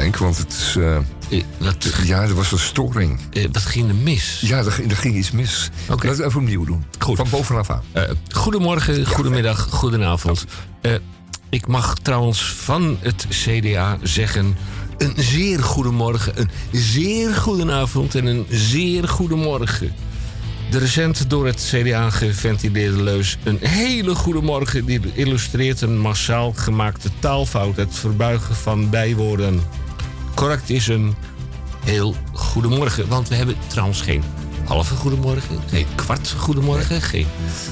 Henk, want het is... eh, Eh, ja, er was een storing. eh, wat ging er mis? Ja, er, ging- er ging iets mis. Oké. Laten we even opnieuw doen. Goed. Van bovenaf aan. Goedemorgen, goedemiddag, goedenavond. Ik mag trouwens van het CDA zeggen... een zeer goedemorgen, een zeer goedenavond en een zeer goedemorgen. De recent door het CDA geventileerde leus... een hele goede morgen die illustreert een massaal gemaakte taalfout... het verbuigen van bijwoorden. Correct is een heel goedemorgen, want we hebben trouwens geen halve goedemorgen... geen kwart goedemorgen, geen...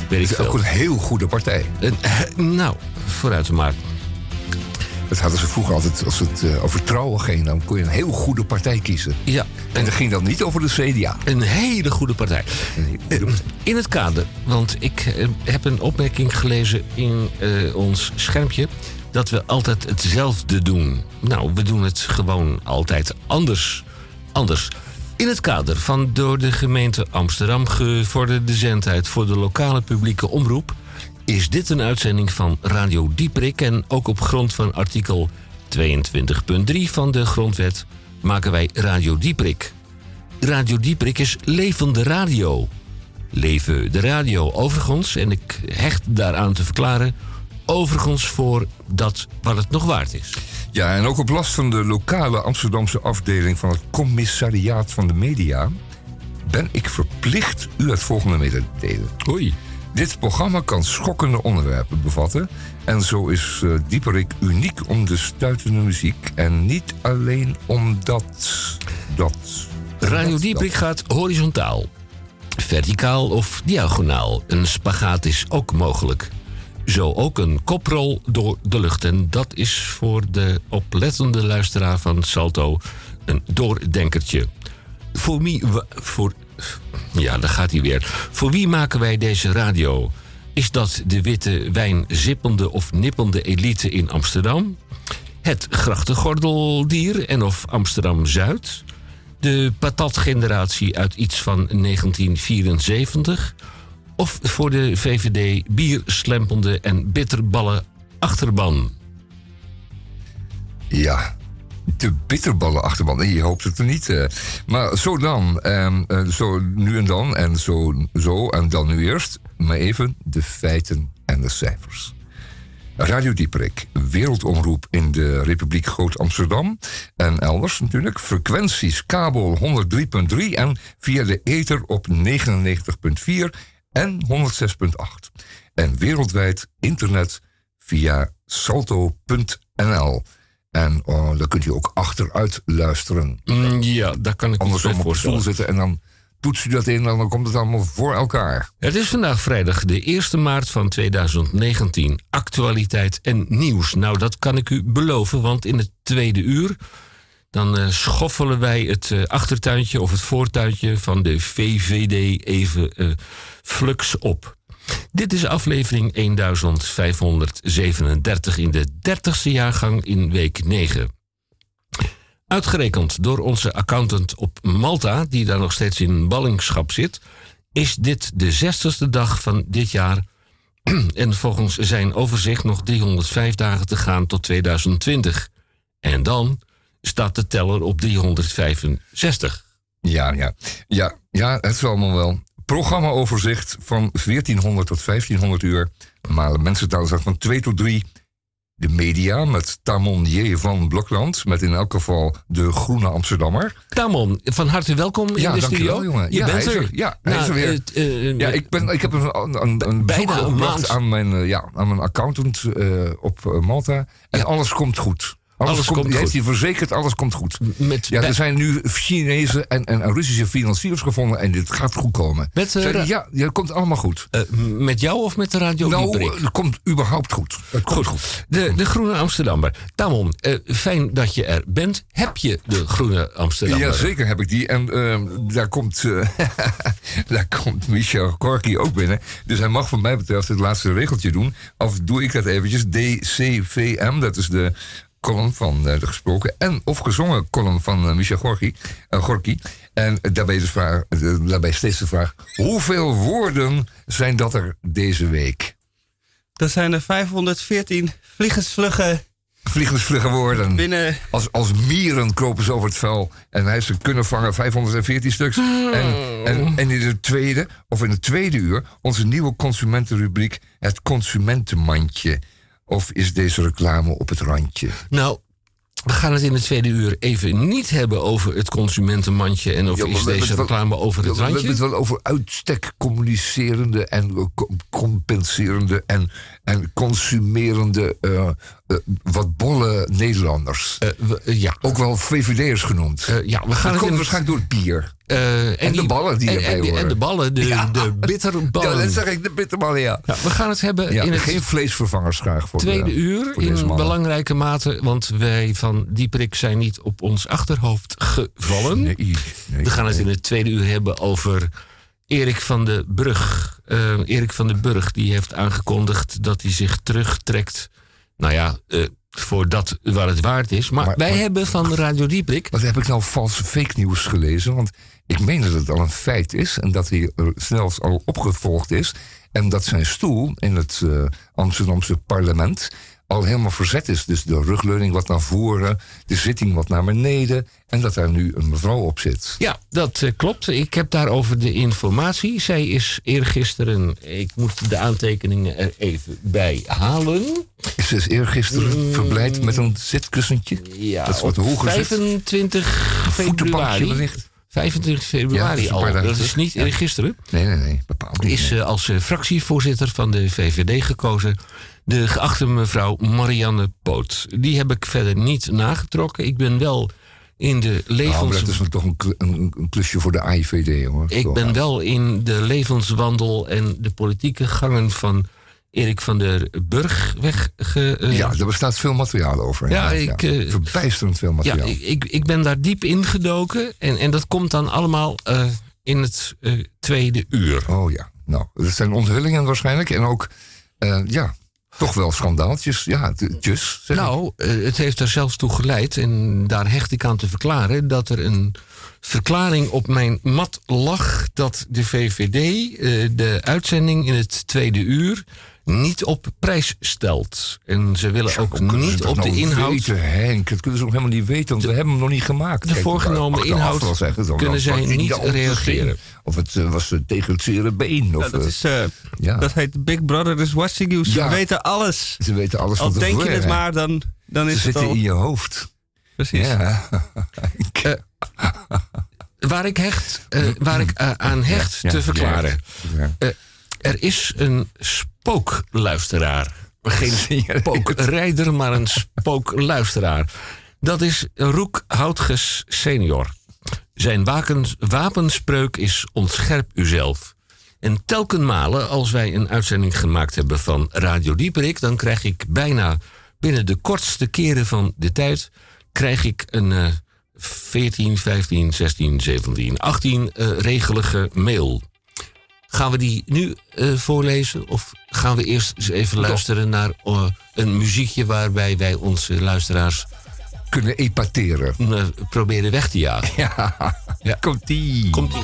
Weet ik Het is ook veel. een heel goede partij. Een, eh, nou, vooruit maar. Dat hadden ze vroeger altijd, als het eh, over trouwen ging, dan kon je een heel goede partij kiezen. Ja, En dat ging dan niet over de CDA. een hele goede partij. In het kader, want ik eh, heb een opmerking gelezen in eh, ons schermpje... dat we altijd hetzelfde doen. Nou, we doen het gewoon altijd anders. Anders. In het kader van door de gemeente Amsterdam gevorderde zendheid... voor de lokale publieke omroep... is dit een uitzending van Radio Dieprik... en ook op grond van artikel 22.3 van de Grondwet... maken wij Radio Dieprik. Radio Dieprik is levende radio. Leven de radio overigens, en ik hecht daaraan te verklaren... overigens voor dat wat het nog waard is. Ja, en ook op last van de lokale Amsterdamse afdeling van het Commissariaat van de Media... ben ik verplicht u het volgende mee te delen. Oei. Dit programma kan schokkende onderwerpen bevatten. En zo is eh Dieperik uniek om de stuitende muziek. En niet alleen omdat dat. Radio dat- Dieprik gaat horizontaal. Verticaal of diagonaal. Een spagaat is ook mogelijk. Zo ook een koprol door de lucht. En dat is voor de oplettende luisteraar van Salto een doordenkertje. Voor wie... Voor, ja, daar gaat hij weer. Voor wie maken wij deze radio? Is dat de witte wijn zippende of nippende elite in Amsterdam? Het grachtengordeldier en of Amsterdam-Zuid? De patatgeneratie uit iets van 1974? Of voor de VVD bierslempende en bitterballen achterban? Ja, de bitterballen achterban. Je hoopt het er niet. eh. Maar zo dan. ehm, eh, zo nu en dan. En zo, zo en dan nu eerst. Maar even de feiten en de cijfers. Radio Dieperik, wereldomroep in de Republiek Groot-Amsterdam. En elders natuurlijk. Frequenties kabel 103.3 en via de ether op 99.4 en 106.8. En wereldwijd internet via salto.nl. En oh, daar kunt u ook achteruit luisteren. Mm, ja, daar kan ik Andersom op de stoel zitten en dan toetst u dat in en dan komt het allemaal voor elkaar. Het is vandaag vrijdag de 1 maart van 2019. Actualiteit en nieuws. Nou, dat kan ik u beloven, want in het tweede uur... dan eh, schoffelen wij het eh, achtertuintje of het voortuintje van de VVD even eh, flux op. Dit is aflevering 1537 in de 30ste jaargang in week 9. Uitgerekend door onze accountant op Malta, die daar nog steeds in ballingschap zit, is dit de zestigste dag van dit jaar. en volgens zijn overzicht nog 305 dagen te gaan tot 2020. En dan staat de teller op 365. Ja, ja. Ja, ja, het is allemaal wel. Programmaoverzicht van 1400 tot 1500 uur. Maar mensentaal van 2 tot 3. De media met Tamon J. van Blokland. Met in elk geval de Groene Amsterdammer. Tamon, van harte welkom in Ja, de dankjewel, studio. jongen. Je Ja, bent hij er. er. Ja, hij is Nou, er weer. het, eh, Ja, ik, ben, ik heb een, een, een, Bijna een maand. aan mijn, eh, ja, aan mijn accountant eh, op eh, Malta. En Ja. alles komt goed. Alles, Alles komt, komt heeft hij verzekerd, alles komt goed. met, Ja, er zijn nu Chinese en, en Russische financiers gevonden en dit gaat goed komen. Met, eh, ja, ja, het komt allemaal goed. eh, met jou of met de radio nou, het komt überhaupt goed. Het komt Goed, goed. De, de Groene Amsterdammer. Tamon, eh, fijn dat je er bent. Heb je de Groene Amsterdammer? Ja, zeker heb ik die. En ehm, daar, komt, daar komt Michel Gorky ook binnen. Dus hij mag wat mij betreft het laatste regeltje doen. Of doe ik dat eventjes. DCVM, dat is de column van eh, de gesproken en of gezongen column van eh, Michel Gorky. eh, Gorky. En daarbij, de vraag, daarbij steeds de vraag... hoeveel woorden zijn dat er deze week? Dat zijn er 514 vliegensvlugge vliegensvlugge woorden. Binnen... Als, als mieren kropen ze over het vel. En hij heeft ze kunnen vangen, 514 stuks. En, en, en in de tweede, of in het tweede uur, onze nieuwe consumentenrubriek, het consumentenmandje. Of is deze reclame op het randje? Nou, we gaan het in de tweede uur even niet hebben over het consumentenmandje en of Ja, is deze het wel- reclame over Ja, het we hebben randje. het wel over uitstek communicerende en co- compenserende en, en consumerende eh, eh, wat bolle Nederlanders. Eh, we- ja. Ook wel VVD'ers genoemd. Ja, we gaan dat het komt waarschijnlijk door het bier. eh, en de ballen die en, erbij en, en de ballen, de, Ja. de bitterballen. Ja, dat zeg ik, de bitterballen, ja. Ja, we gaan het hebben ja in het geen vleesvervangers graag voor tweede de, uur voor in belangrijke mate, want wij van Dieperik zijn niet op ons achterhoofd gevallen. Nee, nee, We gaan het in het tweede uur hebben over Erik van den Brug. Eh, Erik van den Burg die heeft aangekondigd dat hij zich terugtrekt. Nou ja, eh, voor dat waar het waard is. Maar, Maar- wij maar- hebben van Radio Dieprik. Wat heb ik nou valse fake nieuws gelezen? Want ik meen dat het al een feit is en dat hij er zelfs al opgevolgd is. En dat zijn stoel in het eh, Amsterdamse parlement al helemaal verzet is. Dus de rugleuning wat naar voren, de zitting wat naar beneden. En dat daar nu een mevrouw op zit. Ja, dat eh, klopt. Ik heb daarover de informatie. Zij is eergisteren. Ik moet de aantekeningen er even bij halen. Is dus eergisteren verblijd met een zitkussentje? Ja, dat is wat op hoger zit. 25 Voetenbankje februari. wellicht. 25 Ja, dat februari al. Dat is niet Ja. eergisteren. Nee, nee, nee, bepaald niet. is eh, als eh, fractievoorzitter van de VVD gekozen. De geachte mevrouw Marianne Poot. Die heb ik verder niet nagetrokken. Ik ben wel in de Nou, levens... dat is toch een, een, een klusje voor de AIVD, hoor. ik ben wel in de levenswandel en de politieke gangen van Erik van der Burg weg. Ge, eh, Ja, er bestaat veel materiaal over. Ja, ik, eh, Verbijsterend veel ja, materiaal. ik, ik, ik ben daar diep in gedoken. En, en dat komt dan allemaal eh, in het tweede uur. Oh ja, nou, dat zijn onthullingen waarschijnlijk. En ook, ja, toch wel schandaaltjes. Ja, tjus. Nou, het heeft er zelfs toe geleid, en daar hecht ik aan te verklaren, dat er een verklaring op mijn mat lag dat de VVD de uitzending in het tweede uur niet op prijs stelt. En ze willen Ja, ook ze niet dat op de nou inhoud. Weten, Henk, dat kunnen ze nog helemaal niet weten, want we hebben hem nog niet gemaakt. de Kijk, voorgenomen inhoud wel zeggen, dan kunnen zij niet de reageren. Of het eh, was eh, tegen het zere been. Of, Ja, dat, eh, is, eh, ja. dat heet Big Brother is watching you. Ze Ja. weten alles. Ze weten alles Al van denk je het maar, dan, dan Ze is het zitten al... in je hoofd. Precies. Ja. Waar ik, hecht, waar ik aan hecht Ja, te ja, verklaren. ja. Er is een spookluisteraar. Geen spookrijder, maar een spookluisteraar. Dat is Roek Houtges senior. Zijn wakens- wapenspreuk is ontscherp uzelf. En telkenmalen als wij een uitzending gemaakt hebben van Radio Dieperik... dan krijg ik bijna binnen de kortste keren van de tijd... krijg ik een eh 14, 15, 16, 17, 18 eh, regelige mail. Gaan we die nu eh, voorlezen? Of gaan we eerst eens even luisteren naar eh, een muziekje waarbij wij onze luisteraars Kunnen epateren. eh, proberen weg te jagen? Ja, komt-ie. Komt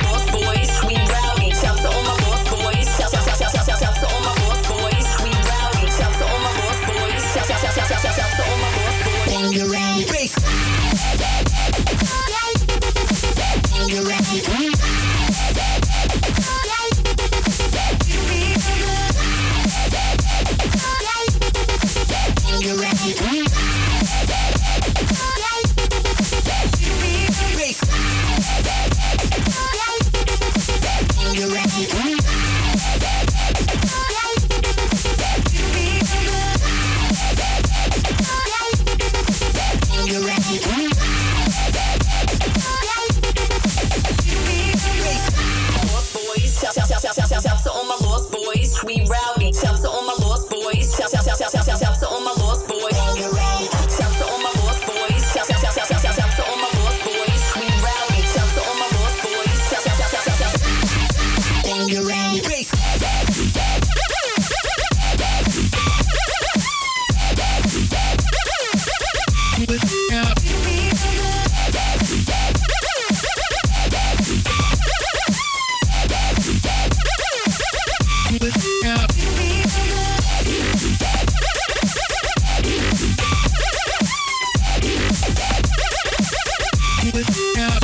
Keep it.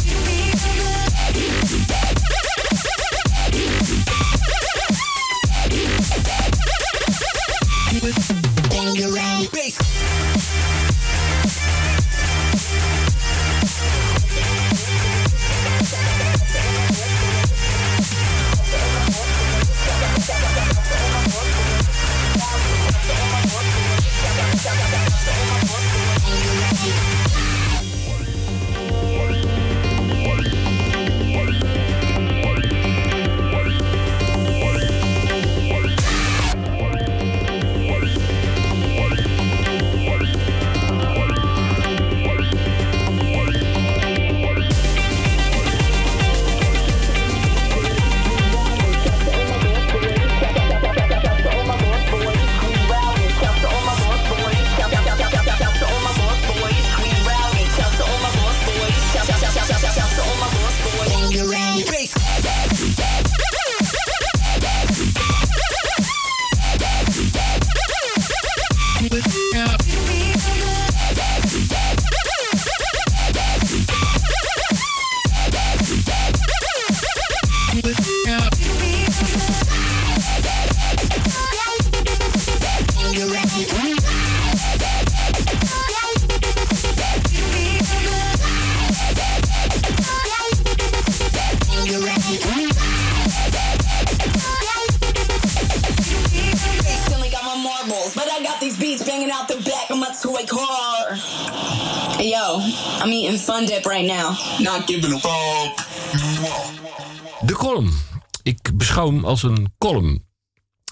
Als een column.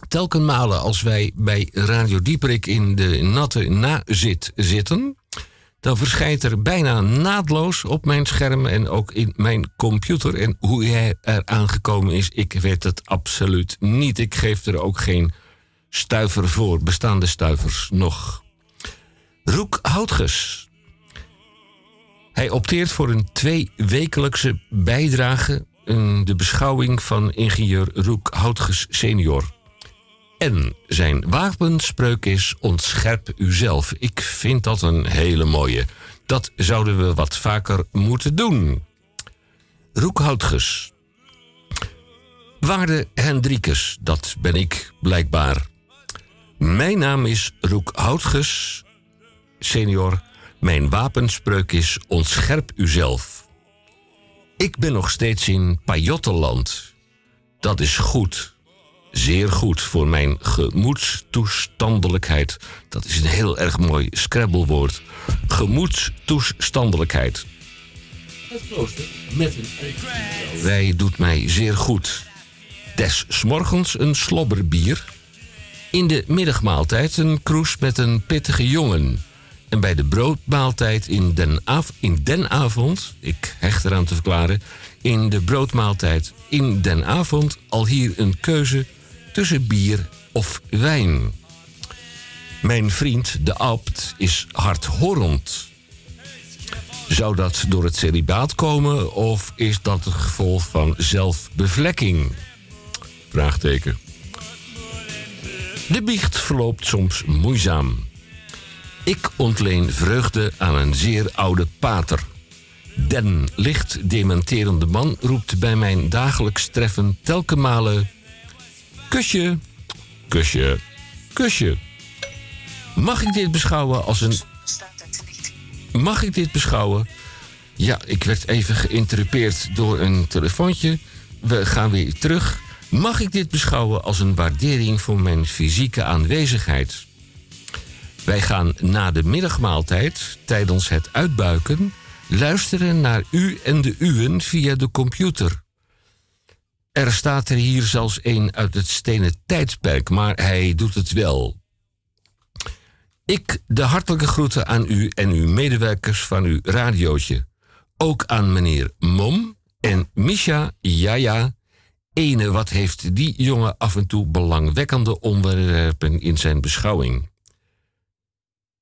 Telkens malen als wij bij Radio Dieperik in de natte nazit zitten... dan verschijnt er bijna naadloos op mijn scherm en ook in mijn computer. En hoe hij er aangekomen is, ik weet het absoluut niet. Ik geef er ook geen stuiver voor, bestaande stuivers nog. Roek Houtges. Hij opteert voor een tweewekelijkse bijdrage de beschouwing van ingenieur Roek Houtges senior. En zijn wapenspreuk is ontscherp uzelf. Ik vind dat een hele mooie. Dat zouden we wat vaker moeten doen. Roek Houtges. Waarde Hendrikus, dat ben ik blijkbaar. Mijn naam is Roek Houtges, senior. Mijn wapenspreuk is ontscherp uzelf. Ik ben nog steeds in Pajottenland. Dat is goed. Zeer goed voor mijn gemoedstoestandelijkheid. Dat is een heel erg mooi Scrabblewoord. Gemoedstoestandelijkheid. Het klooster met een Wij doet mij zeer goed. Des morgens een slobberbier. In de middagmaaltijd een kroes met een pittige jongen. En bij de broodmaaltijd in den, in den avond, ik hecht eraan te verklaren, in de broodmaaltijd in den avond al hier een keuze tussen bier of wijn. Mijn vriend, de abt, is hardhorend. Zou dat door het celibaat komen of is dat het gevolg van zelfbevlekking? Vraagteken. De biecht verloopt soms moeizaam. Ik ontleen vreugde aan een zeer oude pater. Den licht dementerende man roept bij mijn dagelijks treffen telkenmale... Kusje, kusje, kusje. Mag ik dit beschouwen als een... Mag ik dit beschouwen? Ja, ik werd even geïnterrupeerd door een telefoontje. We gaan weer terug. Mag ik dit beschouwen als een waardering voor mijn fysieke aanwezigheid? Wij gaan na de middagmaaltijd, tijdens het uitbuiken, luisteren naar u en de uwen via de computer. Er staat er hier zelfs een uit het stenen tijdsperk, maar hij doet het wel. Ik de hartelijke groeten aan u en uw medewerkers van uw radiootje. Ook aan meneer Mom en Misha, ja ja. Ene, wat heeft die jongen af en toe belangwekkende onderwerpen in zijn beschouwing.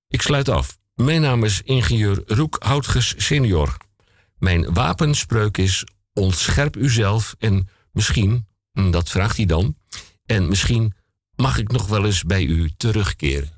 Ik sluit af. Mijn naam is ingenieur Roek Houtges senior. Mijn wapenspreuk is ontscherp uzelf en misschien, hm, dat vraagt hij dan, en misschien mag ik nog wel eens bij u terugkeren.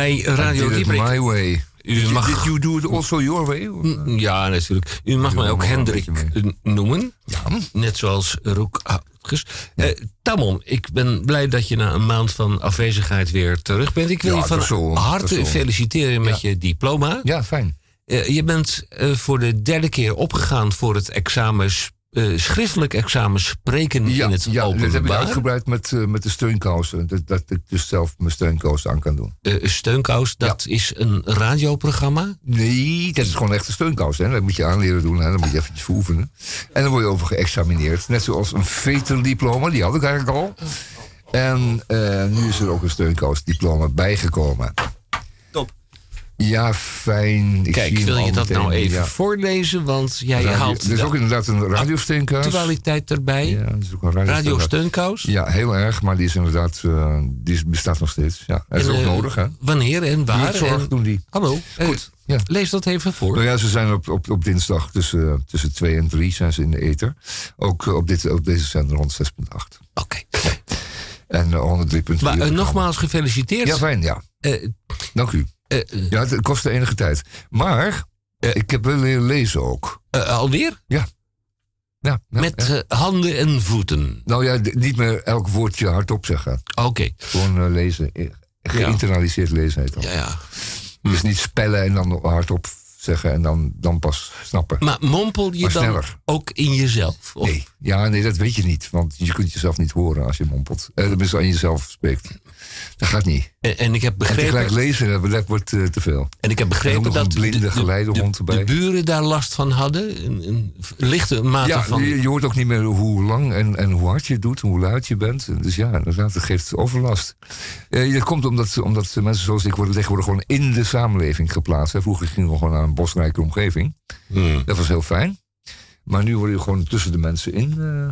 Bij Radio way. U mag- did you do it also your way? Mm, Ja, natuurlijk. U mag mij ook Hendrik eh, noemen. Net zoals Roek. Eh, Tamon, ik ben blij dat je na een maand van afwezigheid weer terug bent. Ik wil Ja, je van zo, harte feliciteren met je diploma. Ja, fijn. Eh, je bent eh, voor de derde keer opgegaan voor het examen, eh, schriftelijk examen spreken Ja, in het ja dat heb ik openbaar. uitgebreid met, eh, met de steunkousen. Dat, dat ik dus zelf mijn steunkousen aan kan doen. Eh, steunkous, dat is een radioprogramma. Nee, dat is gewoon echt een steunkous. Hè. Dat moet je aanleren doen. Hè. Dan moet je eventjes voor oefenen. En dan word je over geëxamineerd. Net zoals een veterdiploma, die had ik eigenlijk al. En nu is er ook een steunkousdiploma bijgekomen. Ja, fijn. Ik Kijk, wil je dat nou even ja. voorlezen? Want jij Radio- haalt er is ook inderdaad een radiosteunkous. actualiteit erbij. Ja, er is ook een radiosteunkous. Ja, heel erg, maar die is inderdaad, eh, die bestaat nog steeds. Ja, dat is En, ook eh, nodig, hè? Wanneer en waar? En- doen die. Hallo, eh, Goed, ja. lees dat even voor. Nou ja, ze zijn op, op, op dinsdag tussen, tussen 2 en 3 zijn ze in de ether. Ook op, dit, op deze zender rond 6.8. Oké. En uh, 103.3. Maar nogmaals gefeliciteerd. Ja, fijn, ja. Dank u. eh, eh, Ja, het kostte enige tijd. Maar ik heb wel leren lezen ook. eh, alweer? Ja. ja, ja Met ja. eh, handen en voeten. Nou ja, niet meer elk woordje hardop zeggen. Oké. Gewoon eh, lezen. Eh, Geïnternaliseerd lezen heet dat. Ja, ja. Dus niet spellen en dan hardop zeggen en dan, dan pas snappen. Maar mompel je Maar dan ook in jezelf? Of, Nee, ja, nee, dat weet je niet. Want je kunt jezelf niet horen als je mompelt. Eh, tenminste, aan jezelf spreekt. Dat gaat niet. En, en ik heb En begrepen, tegelijk lezen, dat- wordt eh, te veel. en ik heb En begrepen dat een blinde de, de, geleidehond de, erbij. de buren daar last van hadden. Een, een lichte mate Ja, van... je, je hoort ook niet meer hoe lang en, en hoe hard je het doet, hoe luid je bent. Dus ja, inderdaad, dat geeft overlast. Eh, dat komt omdat, omdat mensen zoals ik worden tegenwoordig gewoon in de samenleving geplaatst. Hè. Vroeger gingen we gewoon naar een bosrijke omgeving. Hmm. Dat was heel fijn. Maar nu word je gewoon tussen de mensen in. eh,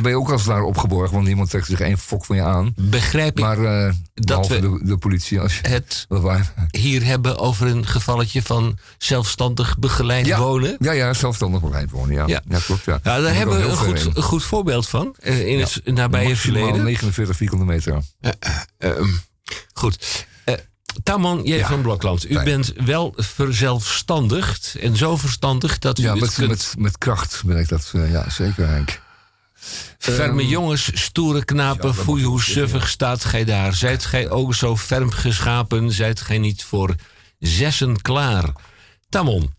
ben je ook als ware opgeborgen, want niemand trekt zich één fok van je aan. Begrijp ik Maar eh behalve we- de, de politie, als je het hier hebben over een gevalletje van zelfstandig begeleid Ja. wonen? Ja, ja, zelfstandig begeleid wonen. Ja, Ja. ja. klopt. Ja, Ja, daar hebben we een goed, een goed voorbeeld van eh, in het nabije verleden. 49 vierkante meter. Ehm, goed. Eh Tamman J. Ja. van Blokland, u Fijn. bent wel verzelfstandigd en zo verstandig dat u Ja, met, kunt met, met kracht ben ik dat. eh, ja, zeker, Henk. Ferme jongens, stoere knapen, Ehm, foei hoe suffig staat gij daar. Zijt gij ook zo ferm geschapen, zijt gij niet voor zessen klaar. Tamon,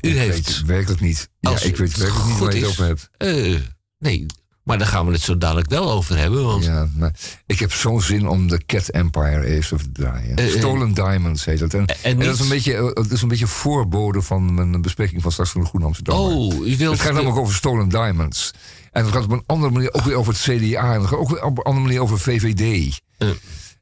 u ik heeft... weet werkelijk niet. Ja, ik weet het werkelijk niet waar je het over hebt. eh, nee, maar daar gaan we het zo dadelijk wel over hebben. Want Ja, maar ik heb zo'n zin om de Cat Empire eens even te draaien. Eh, eh. Stolen Diamonds heet dat. En, En en dat, is een beetje, dat is een beetje voorbode van mijn bespreking van straks van de Groene Amsterdam. oh, u wilt... Het gaat namelijk over Stolen Diamonds. En het gaat op een andere manier ook weer over het CDA. En het gaat ook weer op een andere manier over VVD. eh,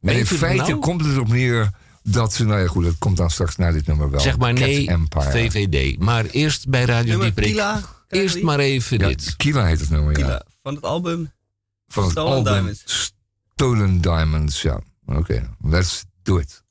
en in feite nou? komt het erop neer dat ze... Nou ja, goed, dat komt dan straks naar dit nummer wel. Zeg maar Cat nee, Empire. VVD. Maar eerst bij Radio Dieprik. Kila. Eerst maar even Ja, dit. Kila heet het nummer, ja. Kila. Van het album. Van het Stolen album Diamonds. Stolen Diamonds, ja. Oké, let's do it.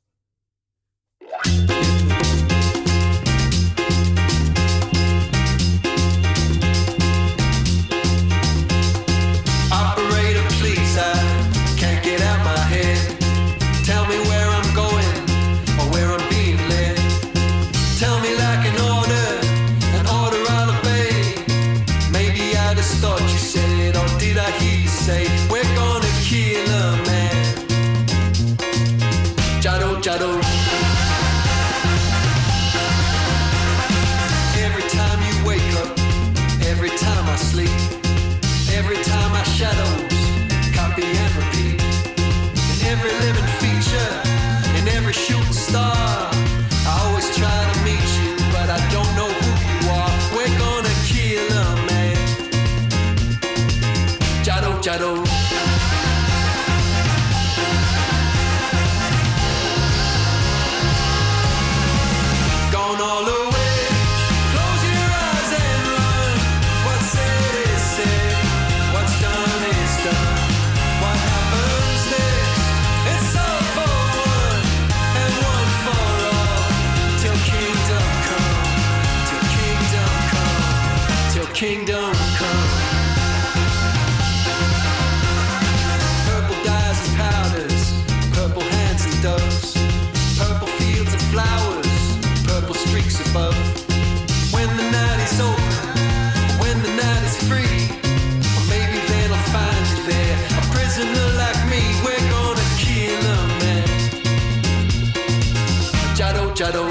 Shadow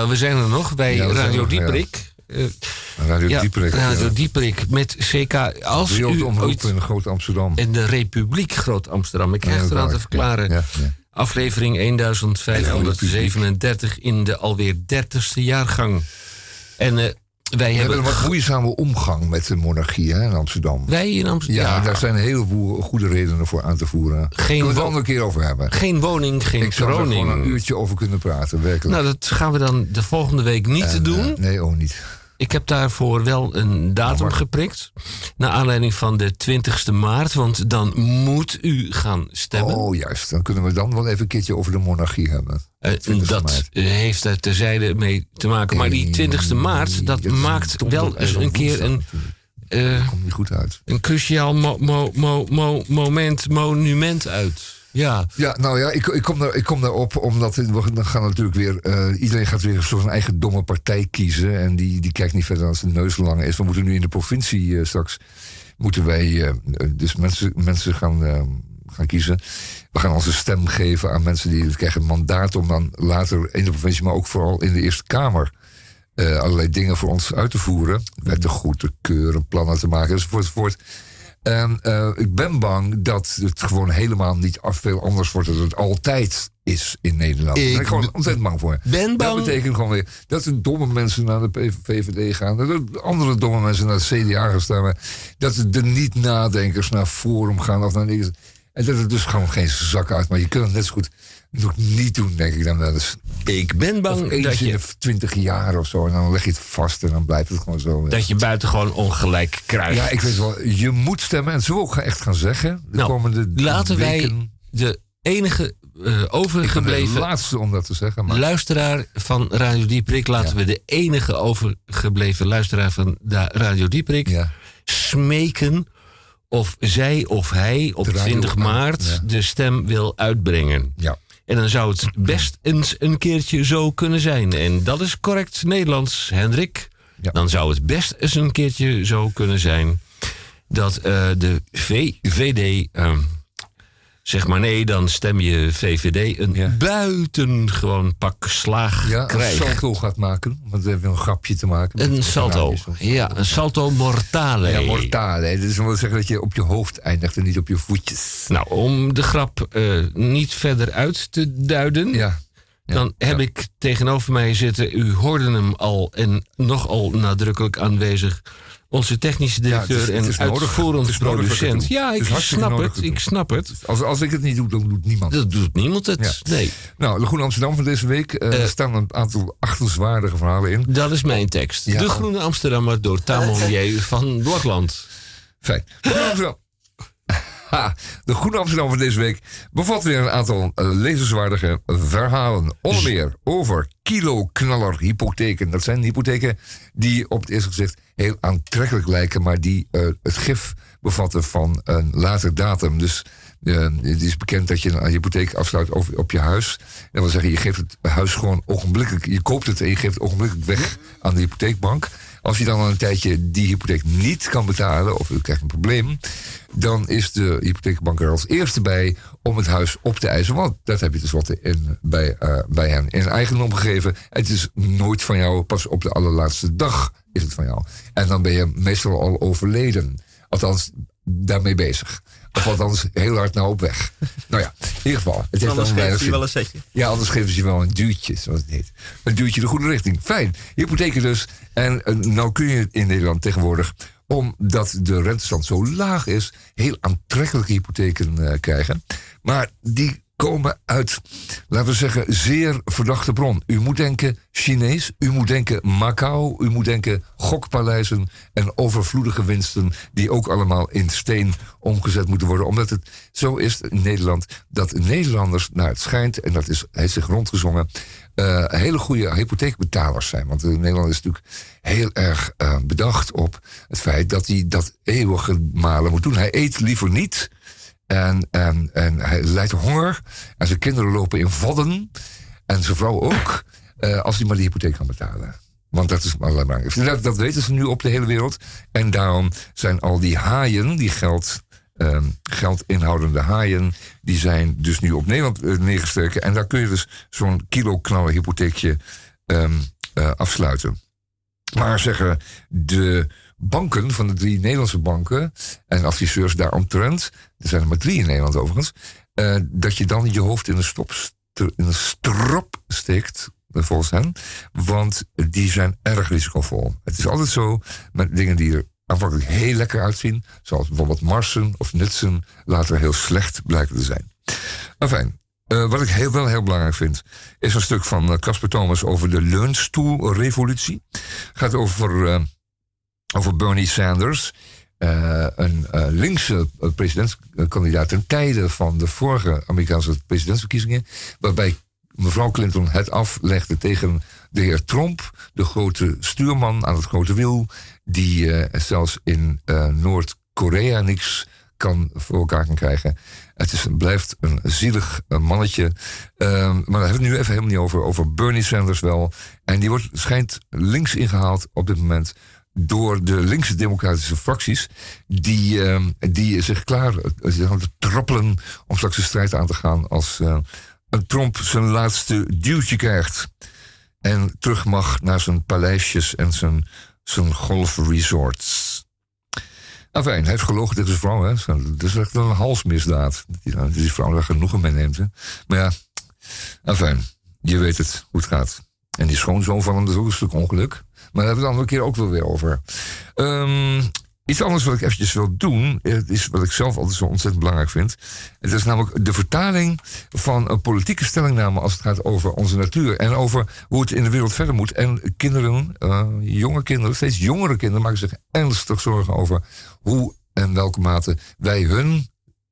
Ja, we zijn er nog bij Ja, er Radio. Dieperik. Eh, Radio ja, Dieperik. Radio ja. Dieperik met CK. Als u Wereldomroep ooit in Groot Amsterdam. in de Republiek Groot Amsterdam. Ik krijg Ja, eraan te verklaren. Ja, ja. Aflevering 1537 in de alweer 30ste jaargang. En eh, wij We hebben hebben. een wat moeizame omgang met de monarchie hè, in Amsterdam. Wij in Amsterdam. Ja, Ja, daar zijn een heleboel goede redenen voor aan te voeren. Geen Kunnen we het wo- een keer over hebben. Geen woning, geen Ik zou er gewoon een uurtje over kunnen praten, werkelijk. Nou, dat gaan we dan de volgende week niet En, doen. eh, nee, ook niet. Ik heb daarvoor wel een datum geprikt. Naar aanleiding van de 20ste maart. Want dan moet u gaan stemmen. Oh, juist. Dan kunnen we dan wel even een keertje over de monarchie hebben. 20e dat maart. heeft er terzijde mee te maken. Maar die 20ste maart, dat maakt wel en eens een keer een, eh, Komt niet goed uit. een cruciaal mo- mo- mo- mo- moment, monument uit. Ja, Ja, nou ja, ik, ik, kom, daar, ik kom daarop omdat we dan gaan natuurlijk weer. eh, iedereen gaat weer zo'n eigen domme partij kiezen. En die, die kijkt niet verder dan zijn neus is. We moeten nu in de provincie eh, straks. Moeten wij. eh, dus mensen, mensen gaan, gaan kiezen. We gaan onze stem geven aan mensen die krijgen een mandaat om dan later in de provincie, maar ook vooral in de Eerste Kamer. allerlei dingen voor ons uit te voeren. Wetten goed te keuren, plannen te maken enzovoort. enzovoort. En eh, ik ben bang dat het gewoon helemaal niet af- veel anders wordt dan het altijd is in Nederland. Daar ben ik gewoon ontzettend bang voor. ben Dat bang. betekent gewoon weer dat de domme mensen naar de VVD gaan. Dat de andere domme mensen naar de CDA gaan stemmen. Dat de niet-nadenkers naar Forum gaan of naar niks. En dat het dus gewoon geen zak uit. Maar je kunt het net zo goed nog niet doen, denk ik dan wel eens. Ik ben bang dat je, twintig jaar of zo. En dan leg je het vast en dan blijft het gewoon zo. dat je buitengewoon ongelijk krijgt. Ja, ik weet wel. Je moet stemmen. En zo ook echt gaan zeggen. De Nou, komende Laten wij weken. de enige Ik ben de overgebleven laatste om dat te zeggen. Maar luisteraar van Radio Dieprik... laten we de enige overgebleven luisteraar van Radio Dieprik... ja. smeken of zij of hij op De radio 20 aan, maart ja. de stem wil uitbrengen. ja. En dan zou het best eens een keertje zo kunnen zijn. En dat is correct Nederlands, Hendrik. Ja. Dan zou het best eens een keertje zo kunnen zijn dat eh, de VVD. ehm, zeg maar nee, dan stem je VVD een Ja. buitengewoon pak slaag Ja, een salto gaat maken. Want we hebben een grapje te maken. Een salto. Ja, een salto mortale. Ja, mortale. Dus dat wil zeggen dat je op je hoofd eindigt en niet op je voetjes. Nou, om de grap eh, niet verder uit te duiden. Ja. Ja, dan heb ja. ik tegenover mij zitten, u hoorde hem al en nogal nadrukkelijk aanwezig. Onze technische Ja, het directeur is- het is en uitvoerend producent. Ja, ik snap het. ik snap het. Als, als ik het niet doe, dan doet niemand. het. Dat doet niemand het. Ja. Nee, Nou, de Groene Amsterdam van deze week. eh, Eh. er staan een aantal achtenswaardige verhalen in. dat is mijn tekst. Ja. De Groene Amsterdammer door Tamon van Blokland. Fijn. De Groene Amsterdam. Van deze week bevat weer een aantal eh, lezenswaardige verhalen. Onder meer over kiloknaller-hypotheken. Dat zijn hypotheken die op het eerste gezicht heel aantrekkelijk lijken, maar die eh, het gif bevatten van een later datum. Dus eh, het is bekend dat je een hypotheek afsluit over, op je huis. Dat wil zeggen, je geeft het huis gewoon ogenblikkelijk. Je koopt het en je geeft het ogenblikkelijk weg aan de hypotheekbank. Als je dan een tijdje die hypotheek niet kan betalen, of u krijgt een probleem, dan is de hypotheekbank er als eerste bij om het huis op te eisen. Want dat heb je tenslotte in, bij, eh, bij hen in eigendom gegeven. Het is nooit van jou, pas op de allerlaatste dag is het van jou. En dan ben je meestal al overleden. Althans, daarmee bezig. Of althans, heel hard nou op weg. Nou ja, in ieder geval. Het heeft Anders geeft hij zin. wel een setje. Ja, anders geven ze je wel een duwtje, zoals het heet. Een duwtje de goede richting. Fijn. Hypotheken dus. En eh, nou kun je in Nederland tegenwoordig, omdat de rentestand zo laag is, heel aantrekkelijke hypotheken eh, krijgen. Maar die komen uit, laten we zeggen, zeer verdachte bron. U moet denken Chinees, u moet denken Macau, u moet denken gokpaleizen en overvloedige winsten die ook allemaal in steen omgezet moeten worden. Omdat het zo is in Nederland dat Nederlanders, naar het schijnt, en dat is, heeft zich rondgezongen, eh, hele goede hypotheekbetalers zijn. Want Nederland is natuurlijk heel erg eh, bedacht op het feit dat hij dat eeuwige malen moet doen. Hij eet liever niet. En, en, en hij lijdt honger. En zijn kinderen lopen in vodden. En zijn vrouw ook. eh, als hij maar die hypotheek kan betalen. Want dat is allerlei belangrijk. Dat, dat weten ze nu op de hele wereld. En daarom zijn al die haaien, die geld, ehm, geld inhoudende haaien, die zijn dus nu op Nederland eh, neergestreken. En daar kun je dus zo'n kilo knallen hypotheekje ehm, eh, afsluiten. Maar zeggen de banken van de drie Nederlandse banken en adviseurs daaromtrent, er zijn er maar drie in Nederland overigens, eh, dat je dan je hoofd in een, stop, st- in strop steekt, eh, volgens hen, want die zijn erg risicovol. Het is altijd zo met dingen die er aanvankelijk heel lekker uitzien, zoals bijvoorbeeld marsen of nutsen, later heel slecht blijken te zijn. Enfin, eh, wat ik heel, wel heel belangrijk vind, is een stuk van Casper Thomas over de leunstoelrevolutie. Gaat over, over Bernie Sanders, eh, een eh, linkse eh, presidentskandidaat ten tijde van de vorige Amerikaanse presidentsverkiezingen, waarbij mevrouw Clinton het aflegde tegen de heer Trump, de grote stuurman aan het grote wiel, die zelfs in Noord-Korea niks kan voor elkaar kan krijgen. Het is, blijft een zielig mannetje. Ehm, maar daar hebben we nu even helemaal niet over. Over Bernie Sanders wel. En die wordt, schijnt links ingehaald op dit moment door de linkse democratische fracties. Die, ehm, die zich klaar eh, trappelen om straks de strijd aan te gaan als een Trump zijn laatste duwtje krijgt. En terug mag naar zijn paleisjes en zijn, zijn golfresorts. Enfin, hij heeft gelogen tegen zijn vrouw. Hè. Dat is echt een halsmisdaad. Die, dat die vrouw daar genoegen mee neemt. Hè. Maar ja, enfin, je weet het, hoe het gaat. En die schoonzoon van hem is ook een stuk ongeluk. Maar daar hebben we het andere keer ook wel weer over. Ehm, iets anders wat ik eventjes wil doen, is wat ik zelf altijd zo ontzettend belangrijk vind. Het is namelijk de vertaling van een politieke stellingname als het gaat over onze natuur. En over hoe het in de wereld verder moet. En kinderen, eh, jonge kinderen, steeds jongere kinderen maken zich ernstig zorgen over hoe en welke mate wij hun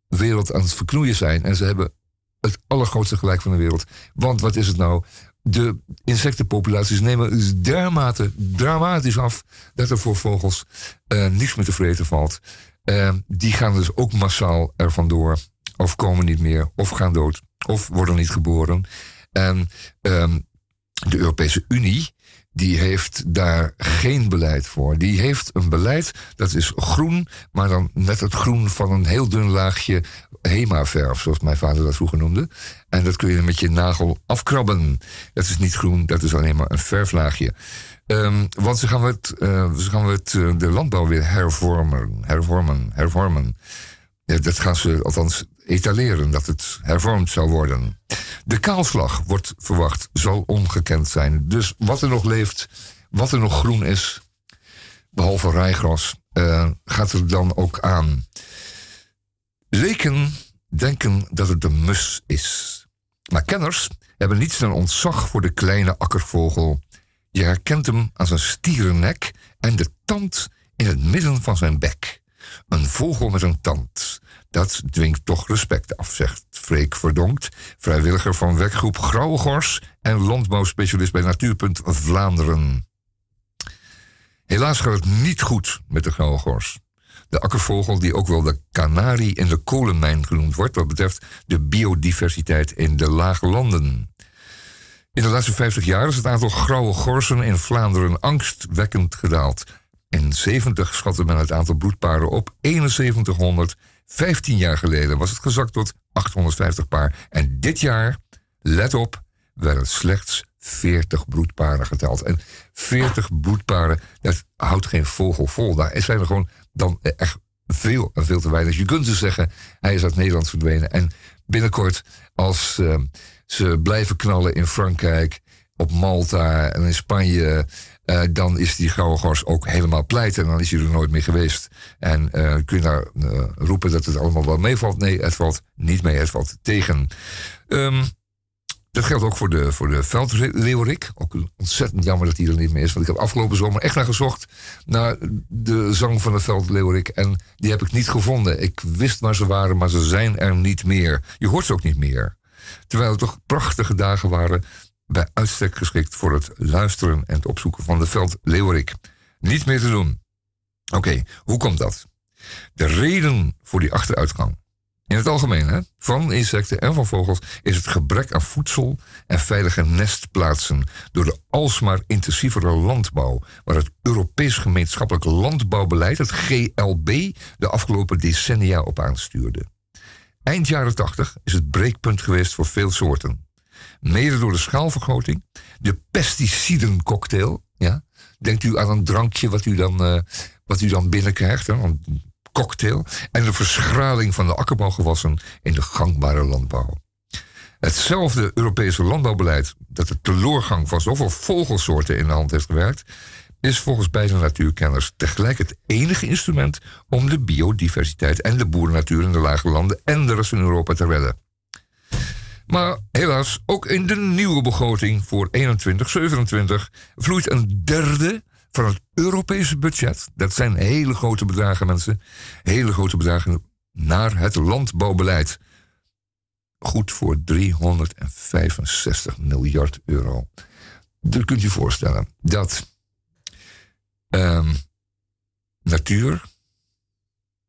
wereld aan het verknoeien zijn. En ze hebben het allergrootste gelijk van de wereld. Want wat is het nou? De insectenpopulaties nemen dus dermate dramatisch af dat er voor vogels eh, niks meer te vreten valt. Eh, die gaan dus ook massaal er vandoor. Of komen niet meer, of gaan dood, of worden niet geboren. En ehm, de Europese Unie, die heeft daar geen beleid voor. Die heeft een beleid dat is groen, maar dan net het groen van een heel dun laagje Hema-verf, zoals mijn vader dat vroeger noemde. En dat kun je met je nagel afkrabben. Dat is niet groen, dat is alleen maar een verflaagje. Ehm, want ze gaan het, eh, ze gaan het, eh, de landbouw weer hervormen, hervormen, hervormen. Ja, dat gaan ze althans etaleren, dat het hervormd zou worden. De kaalslag wordt verwacht, zal ongekend zijn. Dus wat er nog leeft, wat er nog groen is, behalve rijgras, eh, gaat er dan ook aan. Leken denken dat het de mus is. Maar kenners hebben niets dan ontzag voor de kleine akkervogel. Je herkent hem aan zijn stierennek en de tand in het midden van zijn bek. Een vogel met een tand. Dat dwingt toch respect af, zegt Freek Verdonkt, vrijwilliger van werkgroep Grauwe Gors en landbouwspecialist bij Natuurpunt Vlaanderen. Helaas gaat het niet goed met de grauwe gors. De akkervogel die ook wel de kanarie in de kolenmijn genoemd wordt... wat betreft de biodiversiteit in de lage landen. In de laatste 50 jaar is het aantal grauwe gorsen in Vlaanderen angstwekkend gedaald. In 70 schatte men het aantal broedparen op 7100. 15 jaar geleden was het gezakt tot 850 paar. En dit jaar, let op, werden slechts 40 broedparen geteld. En 40 broedparen, dat houdt geen vogel vol. Daar zijn er gewoon dan echt veel en veel te weinig. Je kunt dus zeggen, hij is uit Nederland verdwenen. En binnenkort, als eh, ze blijven knallen in Frankrijk, op Malta en in Spanje... eh, dan is die gouden gors ook helemaal pleit en dan is hij er nooit meer geweest. En eh, kun je daar eh, roepen dat het allemaal wel meevalt? Nee, het valt niet mee, het valt tegen. Ehm, dat geldt ook voor de, voor de veldleeuwerik. Ook ontzettend jammer dat die er niet meer is. Want ik heb afgelopen zomer echt naar gezocht. Naar de zang van de veldleeuwerik. En die heb ik niet gevonden. Ik wist waar ze waren, maar ze zijn er niet meer. Je hoort ze ook niet meer. Terwijl het toch prachtige dagen waren. Bij uitstek geschikt voor het luisteren en het opzoeken van de veldleeuwerik. Niet meer te doen. Oké, hoe komt dat? De reden voor die achteruitgang in het algemeen, hè, van insecten en van vogels, is het gebrek aan voedsel en veilige nestplaatsen door de alsmaar intensievere landbouw, waar het Europees gemeenschappelijk landbouwbeleid, het GLB, de afgelopen decennia op aanstuurde. Eind jaren 80 is het breekpunt geweest voor veel soorten. Mede door de schaalvergroting, de pesticidencocktail, ja, denkt u aan een drankje wat u dan, eh, wat u dan binnenkrijgt, hè, een cocktail en de verschraling van de akkerbouwgewassen in de gangbare landbouw. Hetzelfde Europese landbouwbeleid dat de teloorgang van zoveel vogelsoorten in de hand heeft gewerkt, is volgens beide natuurkenners tegelijk het enige instrument om de biodiversiteit en de boerennatuur in de lage landen en de rest van Europa te redden. Maar helaas, ook in de nieuwe begroting voor 21-27 vloeit een derde van het Europese budget. Dat zijn hele grote bedragen, mensen. Hele grote bedragen naar het landbouwbeleid. Goed voor 365 miljard euro. Dat kunt je voorstellen dat ehm, natuur,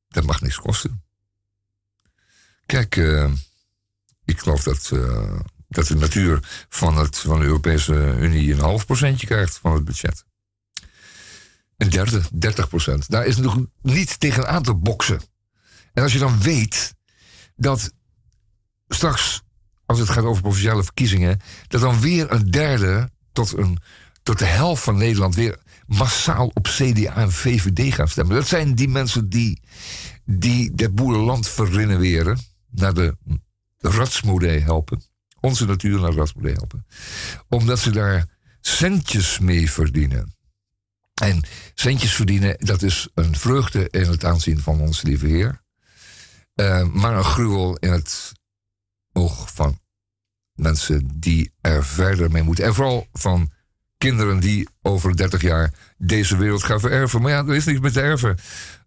dat mag niks kosten. Kijk, eh, ik geloof dat, eh, dat de natuur van, het, van de Europese Unie een half procentje krijgt van het budget. Een derde, 30 procent. Daar is nog niet tegenaan te boksen. En als je dan weet dat straks, als het gaat over provinciale verkiezingen, dat dan weer een derde tot, een, tot de helft van Nederland weer massaal op CDA en VVD gaan stemmen. Dat zijn die mensen die, die het boerenland verrinneren, naar de ratsmodee helpen. Onze natuur naar de ratsmodee helpen. Omdat ze daar centjes mee verdienen. En centjes verdienen, dat is een vreugde in het aanzien van onze lieve Heer. Eh, maar een gruwel in het oog van mensen die er verder mee moeten. En vooral van kinderen die over 30 jaar deze wereld gaan vererven. Maar ja, er is niks met te erven.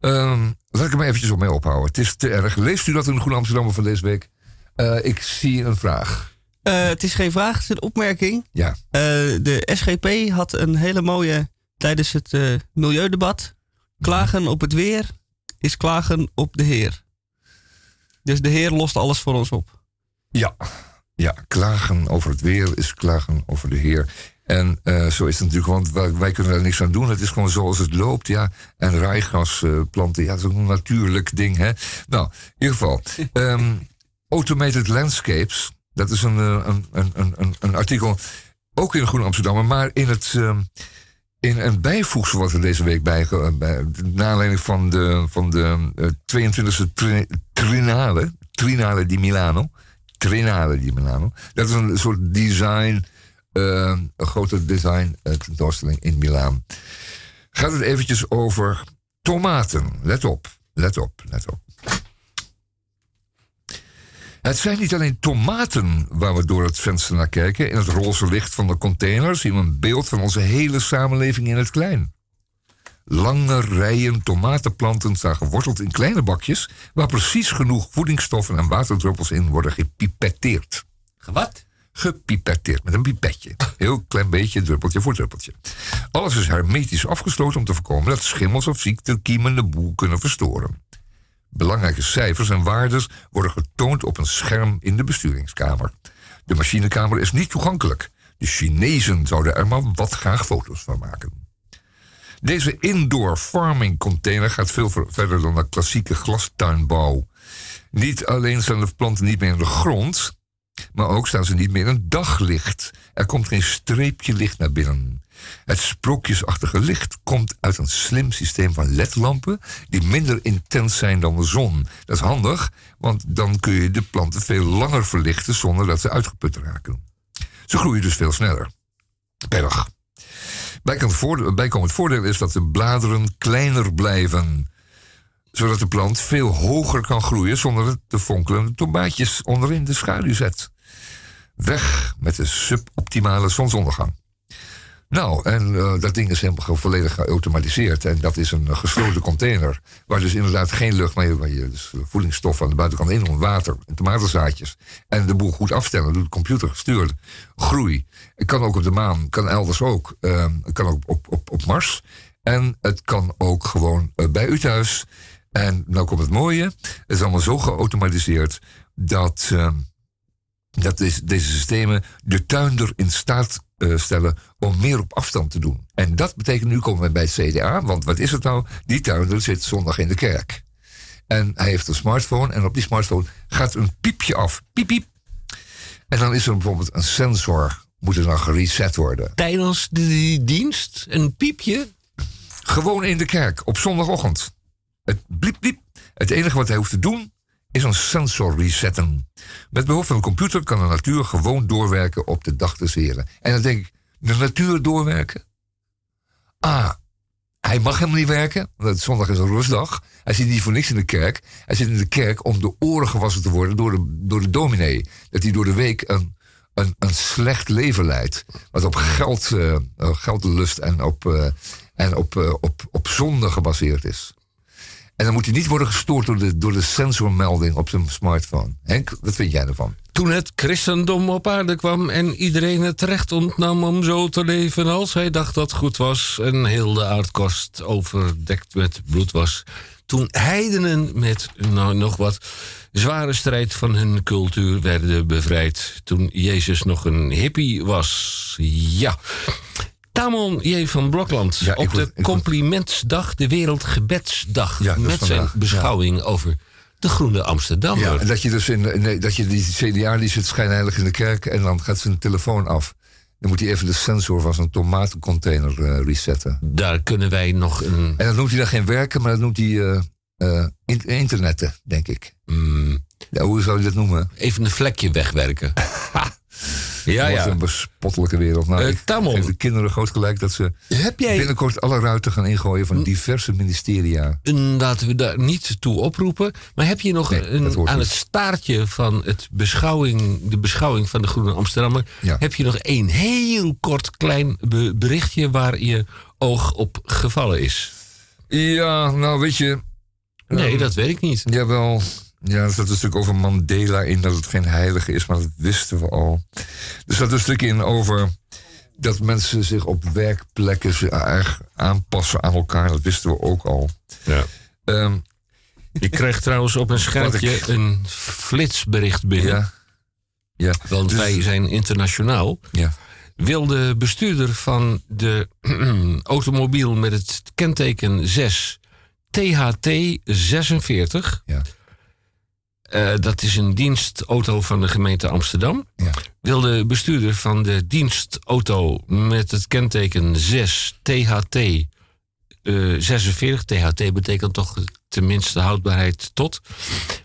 Ehm, laat ik maar eventjes op mee ophouden. Het is te erg. Leest u dat in de Groene Amsterdammer van deze week? Eh, ik zie een vraag. Eh, het is geen vraag, het is een opmerking. Ja. Eh, de SGP had een hele mooie tijdens het eh, milieudebat. Klagen op het weer is klagen op de Heer. Dus de Heer lost alles voor ons op. Ja, ja, klagen over het weer is klagen over de Heer. En zo is het natuurlijk, want wij, kunnen er niks aan doen. Het is gewoon zoals het loopt, ja. En rijgas eh, planten, ja, dat is ook een natuurlijk ding, hè. Nou, in ieder geval. ehm, Automated Landscapes, dat is een, eh, een, een, een, een, artikel, ook in de Groene Amsterdammer, maar in het... ehm, in een bijvoegsel wat er deze week bij, bij naar aanleiding van de, van de eh, 22e tri- Trinale, Trinale di Milano, Trinale di Milano. Dat is een soort design, eh, een grote design eh, tentoonstelling in Milaan. Gaat het eventjes over tomaten. Let op, let op, let op. Het zijn niet alleen tomaten waar we door het venster naar kijken. In het roze licht van de container zien we een beeld van onze hele samenleving in het klein. Lange rijen tomatenplanten staan geworteld in kleine bakjes... waar precies genoeg voedingsstoffen en waterdruppels in worden gepipetteerd. Wat? Gepipetteerd met een pipetje. Heel klein beetje, druppeltje voor druppeltje. Alles is hermetisch afgesloten om te voorkomen dat schimmels of ziektekiemen de boel kunnen verstoren. Belangrijke cijfers en waardes worden getoond op een scherm in de besturingskamer. De machinekamer is niet toegankelijk. De Chinezen zouden er maar wat graag foto's van maken. Deze indoor farming container gaat veel ver- verder dan de klassieke glastuinbouw. Niet alleen staan de planten niet meer in de grond, maar ook staan ze niet meer in daglicht. Er komt geen streepje licht naar binnen. Het sprookjesachtige licht komt uit een slim systeem van ledlampen die minder intens zijn dan de zon. Dat is handig, want dan kun je de planten veel langer verlichten zonder dat ze uitgeput raken. Ze groeien dus veel sneller. Per dag. Bijkomend voordeel, is dat de bladeren kleiner blijven zodat de plant veel hoger kan groeien zonder dat de fonkelende tomaatjes onderin de schaduw zet. Weg met de suboptimale zonsondergang. Nou, en eh, dat ding is helemaal volledig geautomatiseerd. En dat is een eh, gesloten container. Waar dus inderdaad geen lucht, je, waar je dus voedingsstoffen aan de buitenkant in. Water en tomatenzaadjes. En de boel goed afstellen. Doet de computer gestuurd. Groei. Het kan ook op de maan. Kan elders ook. Ehm, het kan ook op, op, op Mars. En het kan ook gewoon eh, bij u thuis. En nou komt het mooie. Het is allemaal zo geautomatiseerd dat, ehm, dat deze, deze systemen de tuinder in staat eh, stellen om meer op afstand te doen. En dat betekent, nu komen we bij het CDA, want wat is het nou? Die tuinder zit zondag in de kerk. En hij heeft een smartphone en op die smartphone gaat een piepje af. Piep, piep. En dan is er bijvoorbeeld een sensor, moet er dan gereset worden. Tijdens de die dienst een piepje. Gewoon in de kerk, op zondagochtend. Het bliep, bliep. Het enige wat hij hoeft te doen, is een sensor resetten. Met behulp van een computer kan de natuur gewoon doorwerken op de dag des heren. En dan denk ik, de natuur doorwerken? Ah, hij mag helemaal niet werken, want zondag is een rustdag. Hij zit niet voor niks in de kerk. Hij zit in de kerk om de oren gewassen te worden door de, door de dominee. Dat hij door de week een, een, een slecht leven leidt. Wat op geld, eh, eh, geldlust en op, eh, en op, eh, op, op zonde gebaseerd is. En dan moet hij niet worden gestoord door de, door de sensormelding op zijn smartphone. Henk, wat vind jij ervan? Toen het christendom op aarde kwam en iedereen het recht ontnam om zo te leven als hij dacht dat goed was en heel de aardkorst overdekt met bloed was. Toen heidenen met nou, nog wat zware strijd van hun cultuur werden bevrijd. Toen Jezus nog een hippie was. Ja. Tamon J. van Blokland Ja, op de Complimentsdag, de Wereldgebedsdag. Ja, dat met zijn ja. beschouwing over de Groene Amsterdammer. Ja, en dat je dus in, nee, dat je die CDA die zit schijnheilig in de kerk en dan gaat zijn telefoon af. Dan moet hij even de sensor van zijn tomatencontainer eh, resetten. Daar kunnen wij nog een. En dan noemt hij dan geen werken, maar dat noemt hij in- internetten, denk ik. mm, Ja, hoe zou je dat noemen? even een vlekje wegwerken. ja, Wat ja. een bespottelijke wereld. Nou, Tamon. geef de kinderen groot gelijk dat ze Heb jij. binnenkort alle ruiten gaan ingooien van diverse ministeria. Laten we daar niet toe oproepen. Maar heb je nog Nee, een, aan niet. het staartje van het beschouwing, de beschouwing van de Groene Amsterdammer. Ja. Heb je nog één heel kort klein be- berichtje waar je oog op gevallen is? Ja, nou weet je. Nee, ehm, dat weet ik niet. Jawel. Ja, er zat een stuk over Mandela in dat het geen heilige is, maar dat wisten we al. Er zat een stuk in over dat mensen zich op werkplekken zich erg aanpassen aan elkaar. Dat wisten we ook al. Ja. Ehm, Ik kreeg trouwens op een schermpje ik- een flitsbericht binnen. ja. Ja. Want Dus- wij zijn internationaal. ja. wil de bestuurder van de automobiel met het kenteken 6 THT 46. Ja. Eh, dat is een dienstauto van de gemeente Amsterdam. Ja. Wil de bestuurder van de dienstauto met het kenteken 6 THT eh 46. THT betekent toch tenminste houdbaarheid tot.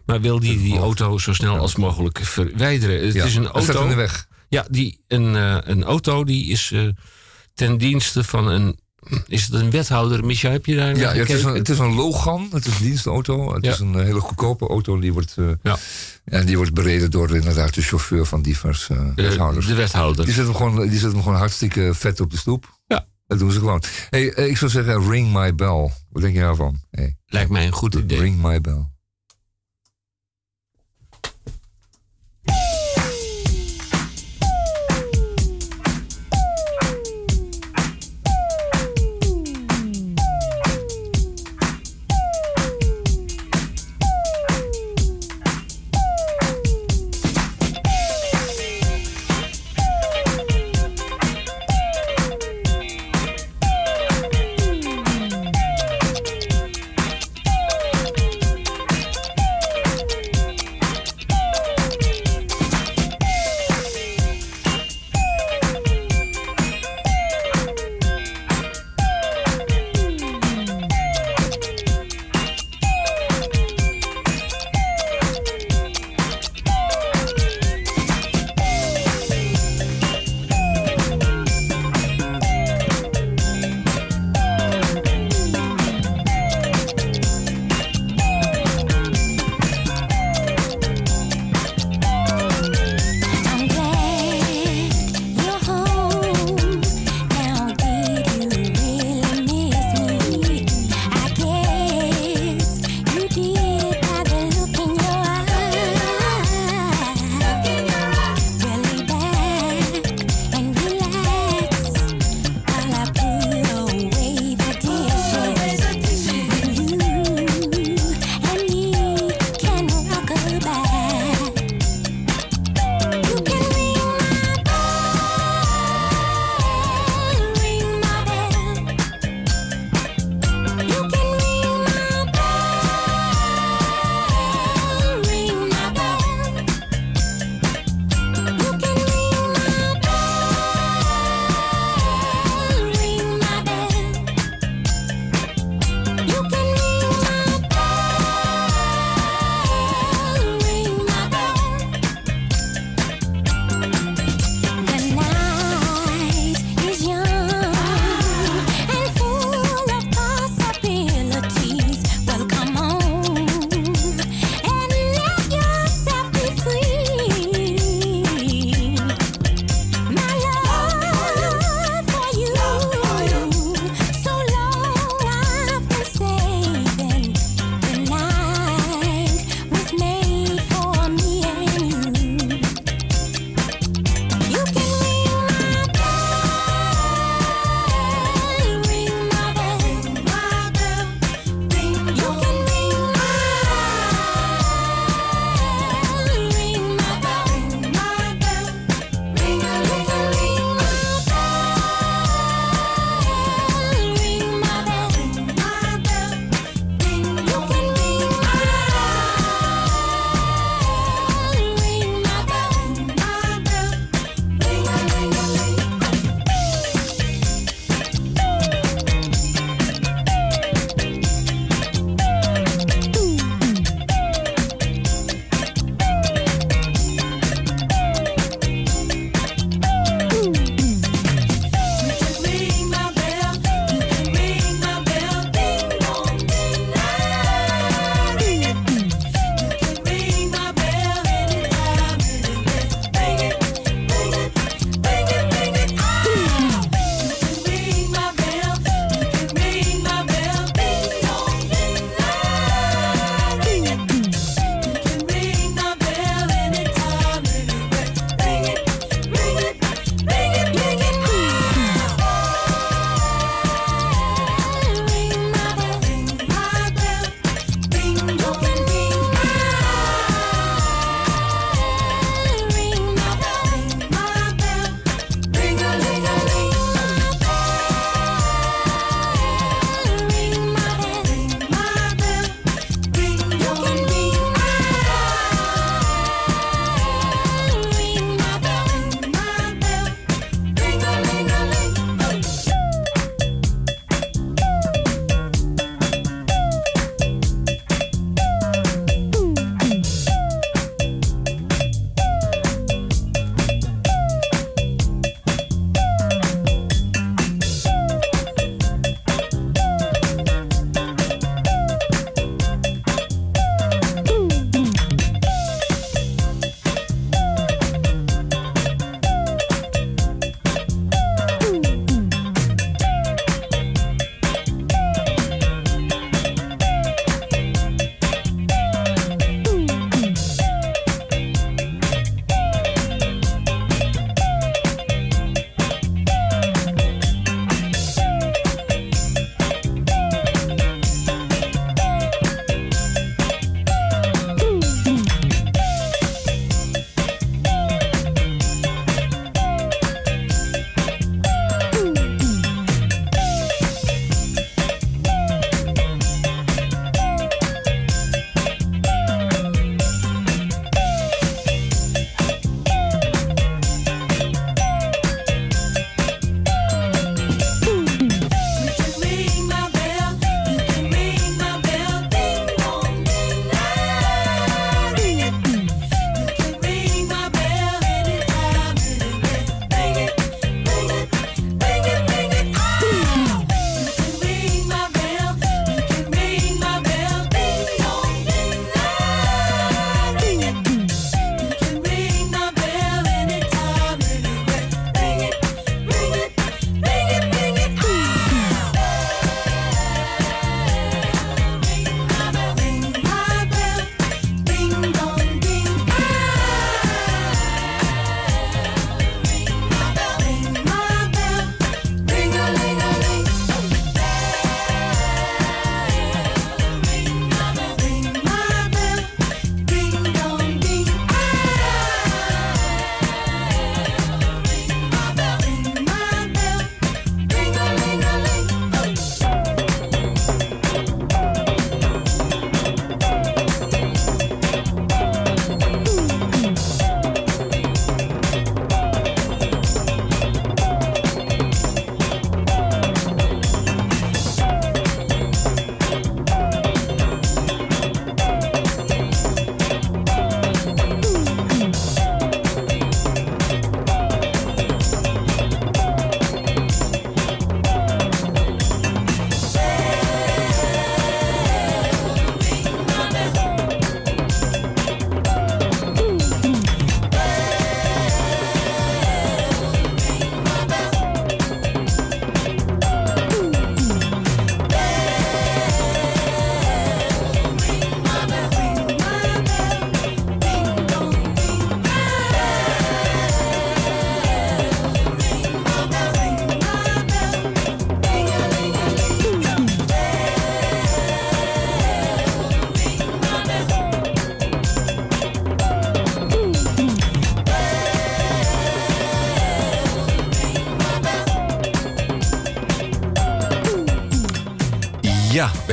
Maar wil die die auto zo snel als mogelijk verwijderen? Het ja. is een auto. in de weg. Ja, die, een, eh, een auto die is eh, ten dienste van een. Is het een wethouder? Micha, heb je daar Ja, ja, het, is een, het is een Logan, het is een dienstauto. Het Ja. is een eh, hele goedkope auto. Die wordt, eh, Ja. en die wordt bereden door inderdaad de chauffeur van diverse eh, wethouders. de wethouder. Die zetten, hem gewoon, die hem gewoon hartstikke vet op de stoep. Ja. Dat doen ze gewoon. Hey, ik zou zeggen, ring my bell. Wat denk je daarvan? Hey, Lijkt mij een goed idee. ring my bell.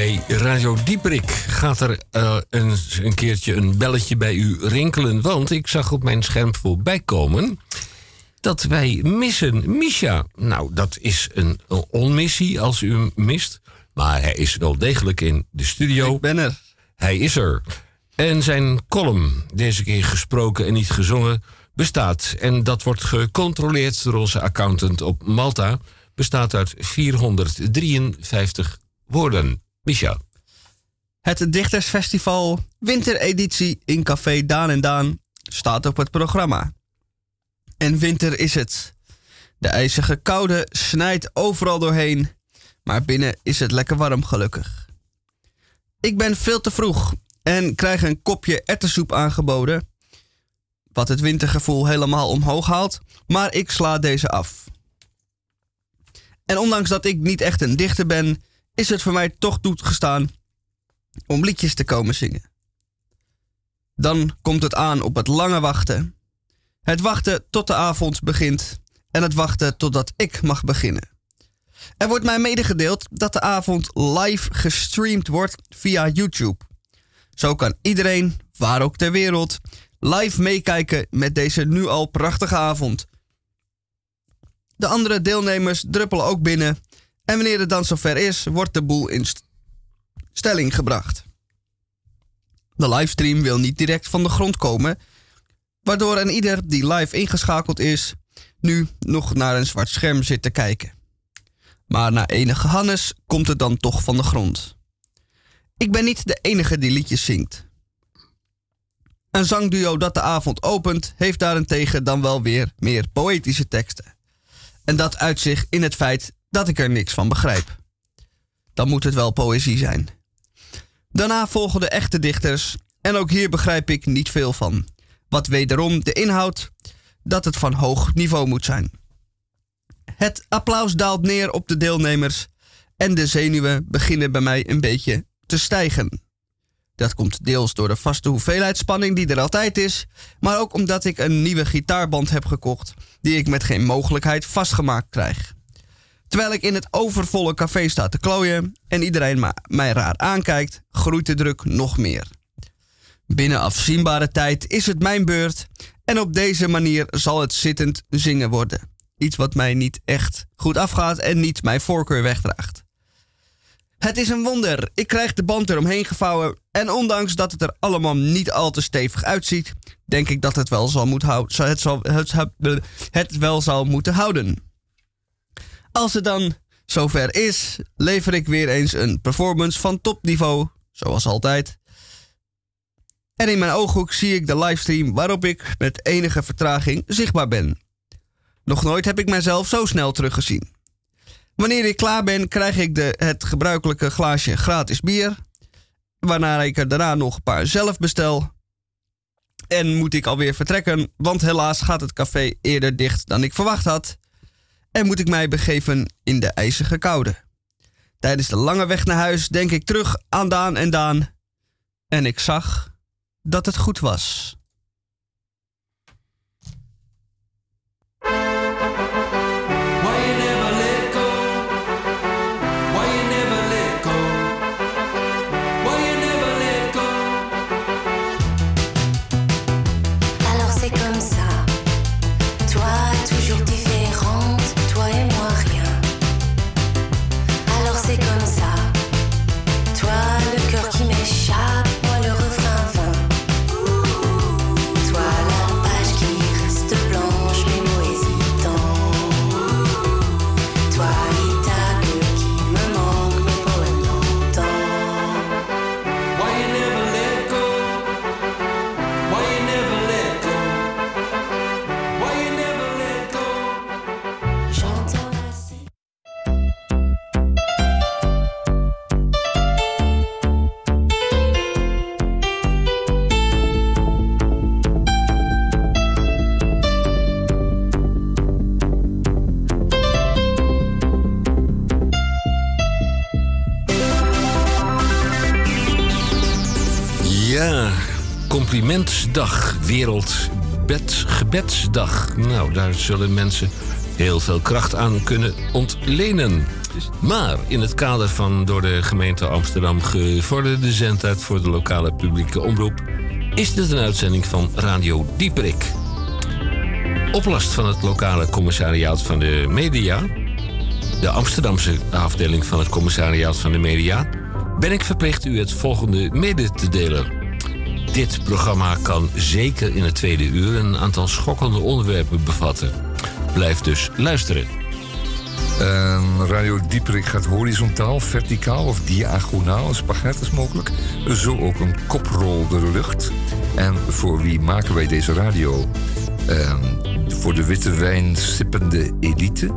Bij Radio Dieperik gaat er eh, een, een keertje een belletje bij u rinkelen. Want ik zag op mijn scherm voorbij komen dat wij missen Misha. Nou, dat is een onmissie als u hem mist. Maar hij is wel degelijk in de studio. Ik ben er. Hij is er. En zijn column, deze keer gesproken en niet gezongen, bestaat. En dat wordt gecontroleerd door onze accountant op Malta. Bestaat uit 453 woorden. Micha. Het Dichtersfestival Wintereditie in Café Daan en Daan staat op het programma. En winter is het. De ijzige koude snijdt overal doorheen, maar binnen is het lekker warm gelukkig. Ik ben veel te vroeg en krijg een kopje erwtensoep aangeboden, wat het wintergevoel helemaal omhoog haalt, maar ik sla deze af. En ondanks dat ik niet echt een dichter ben, is het voor mij toch toegestaan om liedjes te komen zingen. Dan komt het aan op het lange wachten. Het wachten tot de avond begint en het wachten totdat ik mag beginnen. Er wordt mij medegedeeld dat de avond live gestreamd wordt via YouTube. Zo kan iedereen, waar ook ter wereld, live meekijken met deze nu al prachtige avond. De andere deelnemers druppelen ook binnen en wanneer het dan zover is, wordt de boel in st- stelling gebracht. De livestream wil niet direct van de grond komen, waardoor een ieder die live ingeschakeld is, nu nog naar een zwart scherm zit te kijken. Maar na enige Hannes komt het dan toch van de grond. Ik ben niet de enige die liedjes zingt. Een zangduo dat de avond opent, heeft daarentegen dan wel weer meer poëtische teksten. En dat uit zich in het feit dat ik er niks van begrijp. Dan moet het wel poëzie zijn. Daarna volgen de echte dichters, en ook hier begrijp ik niet veel van. Wat wederom de inhoud dat het van hoog niveau moet zijn. Het applaus daalt neer op de deelnemers en de zenuwen beginnen bij mij een beetje te stijgen. Dat komt deels door de vaste hoeveelheid spanning die er altijd is, maar ook omdat ik een nieuwe gitaarband heb gekocht die ik met geen mogelijkheid vastgemaakt krijg. Terwijl ik in het overvolle café sta te klooien en iedereen mij raar aankijkt, groeit de druk nog meer. Binnen afzienbare tijd is het mijn beurt en op deze manier zal het zittend zingen worden. Iets wat mij niet echt goed afgaat en niet mijn voorkeur wegdraagt. Het is een wonder. Ik krijg de band eromheen gevouwen en ondanks dat het er allemaal niet al te stevig uitziet, denk ik dat het wel zal moet houden. Het, zal, het, het wel zal moeten houden. Als het dan zover is, lever ik weer eens een performance van topniveau, zoals altijd. En in mijn ooghoek zie ik de livestream waarop ik met enige vertraging zichtbaar ben. Nog nooit heb ik mijzelf zo snel teruggezien. Wanneer ik klaar ben, krijg ik de, het gebruikelijke glaasje gratis bier. Waarna ik er daarna nog een paar zelf bestel. En moet ik alweer vertrekken, want helaas gaat het café eerder dicht dan ik verwacht had. En moet ik mij begeven in de ijzige koude. Tijdens de lange weg naar huis denk ik terug aan Daan en Daan. En ik zag dat het goed was. Wereldbedgebedsdag. Nou, daar zullen mensen heel veel kracht aan kunnen ontlenen. Maar in het kader van door de gemeente Amsterdam gevorderde zendtijd voor de lokale publieke omroep is dit een uitzending van Radio Dieperik. Op last van het lokale commissariaat van de media, de Amsterdamse afdeling van het commissariaat van de media, ben ik verplicht u het volgende mede te delen. Dit programma kan zeker in het tweede uur een aantal schokkende onderwerpen bevatten. Blijf dus luisteren. En Radio Dieperik gaat horizontaal, verticaal of diagonaal, een spaghetti is mogelijk. Zo ook een koprol de lucht. En voor wie maken wij deze radio? Ehm, voor de witte wijn sippende elite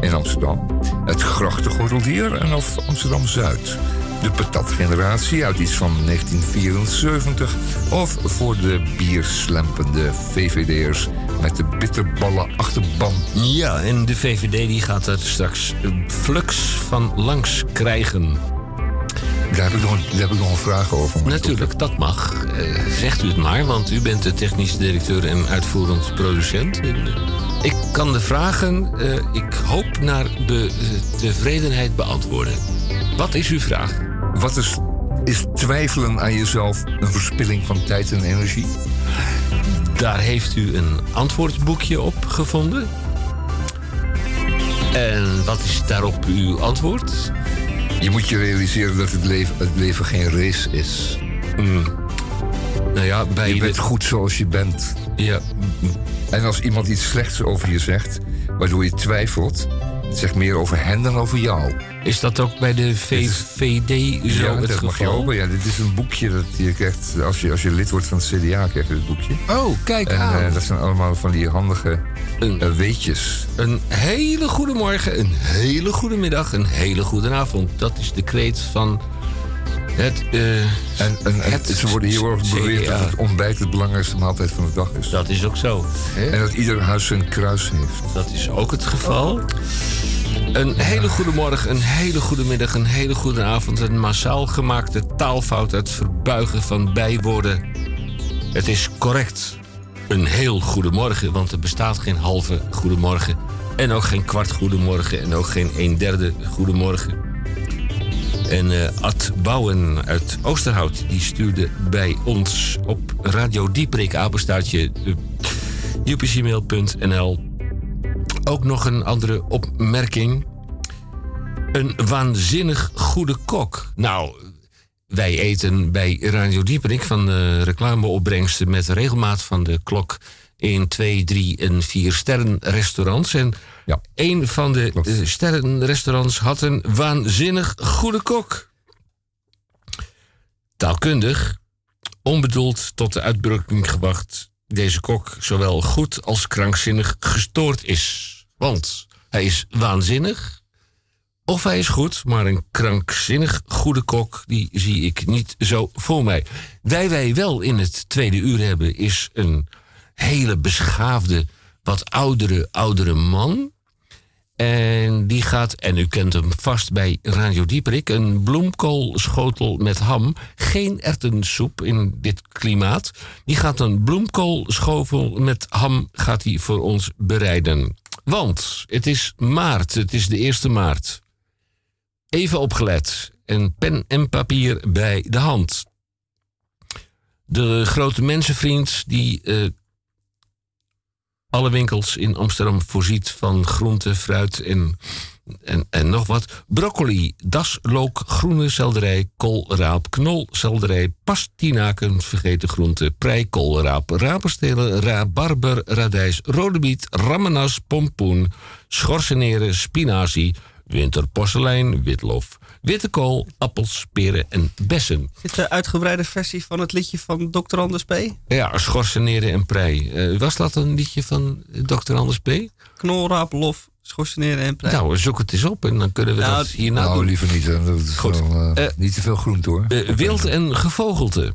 in Amsterdam. Het grachtengordeldier en of Amsterdam-Zuid. De patatgeneratie uit iets van 1974. Of voor de bierslempende VVD'ers met de bitterballen achterban. Ja, en de VVD die gaat er straks een flux van langs krijgen. Daar heb ik nog een, daar heb ik nog een vraag over. Natuurlijk, dat mag. Eh, zegt u het maar, want u bent de technisch directeur en uitvoerend producent. En, eh, ik kan de vragen, eh, ik hoop naar eh, tevredenheid beantwoorden. Wat is uw vraag? Wat is, is twijfelen aan jezelf een verspilling van tijd en energie? Daar heeft u een antwoordboekje op gevonden. En wat is daarop uw antwoord? Je moet je realiseren dat het leven, het leven geen race is. Nou ja, bij Je bent de- goed zoals je bent. Ja, En als iemand iets slechts over je zegt, waardoor je twijfelt, het zegt meer over hen dan over jou. is dat ook bij de VVD zo ja, het dat mag je. Ja, dit is een boekje dat je krijgt als je, als je lid wordt van het CDA, krijg je dit boekje. Oh, kijk En aan. eh, dat zijn allemaal van die handige Een- eh, weetjes. Een hele goede morgen, een hele goede middag, een hele goede avond. Dat is de kreet van het. eh, En, en, en Het ze worden erg beweerd dat het ontbijt het belangrijkste maaltijd van de dag is. dat is ook zo. En dat ieder huis zijn kruis heeft. Dat is ook het geval. Een hele goede morgen, een hele goede middag, een hele goede avond. Een massaal gemaakte taalfout uit verbuigen van bijwoorden. Het is correct. Een heel goedemorgen, want er bestaat geen halve goedemorgen. En ook geen kwart goedemorgen en ook geen een derde goedemorgen. En eh, Ad Bouwen uit Oosterhout, die stuurde bij ons op Radio Dieprik, apenstaartje, uh, ook nog een andere opmerking. Een waanzinnig goede kok. Nou, wij eten bij Radio Dieperik van de reclameopbrengsten met regelmaat van de klok in 2, 3 en 4 sterrenrestaurants. En Ja. een van de Klopt. eh, sterrenrestaurants had een waanzinnig goede kok. Taalkundig, onbedoeld tot de uitdrukking gebracht, deze kok zowel goed als krankzinnig gestoord is. Want hij is waanzinnig, of hij is goed, maar een krankzinnig goede kok, die zie ik niet zo voor mij. Wij wij wel in het tweede uur hebben, is een hele beschaafde, wat oudere, oudere man. En die gaat, en u kent hem vast bij Radio Dieperik, een bloemkoolschotel met ham. Geen erwtensoep in dit klimaat. Die gaat een bloemkoolschotel met ham gaat hij voor ons bereiden. Want het is maart, het is de eerste maart. Even opgelet. En pen en papier bij de hand. De grote mensenvriend die eh, alle winkels in Amsterdam voorziet van groente, fruit en, en, en nog wat. Broccoli, daslook, groene selderij, koolraap, knolselderij, pastinaken, vergeten groente, prei, koolraap, rapenstelen, rabarber, radijs, rode biet, ramenas, pompoen, schorseneren, spinazie, winterporselein, witlof, witte kool, appels, peren en bessen. Dit de uitgebreide versie van het liedje van Dr. Anders P. Ja, schorseneren en prei. Eh, was dat een liedje van Dr. Anders P? Knolraap, lof, schorseneren en prei. Nou, zoek het eens op en dan kunnen we Nou, dat hierna Nou, doen. liever niet. hè. Dat is Goed. wel, eh, Eh, niet te veel groente hoor. Eh, wild en gevogelte.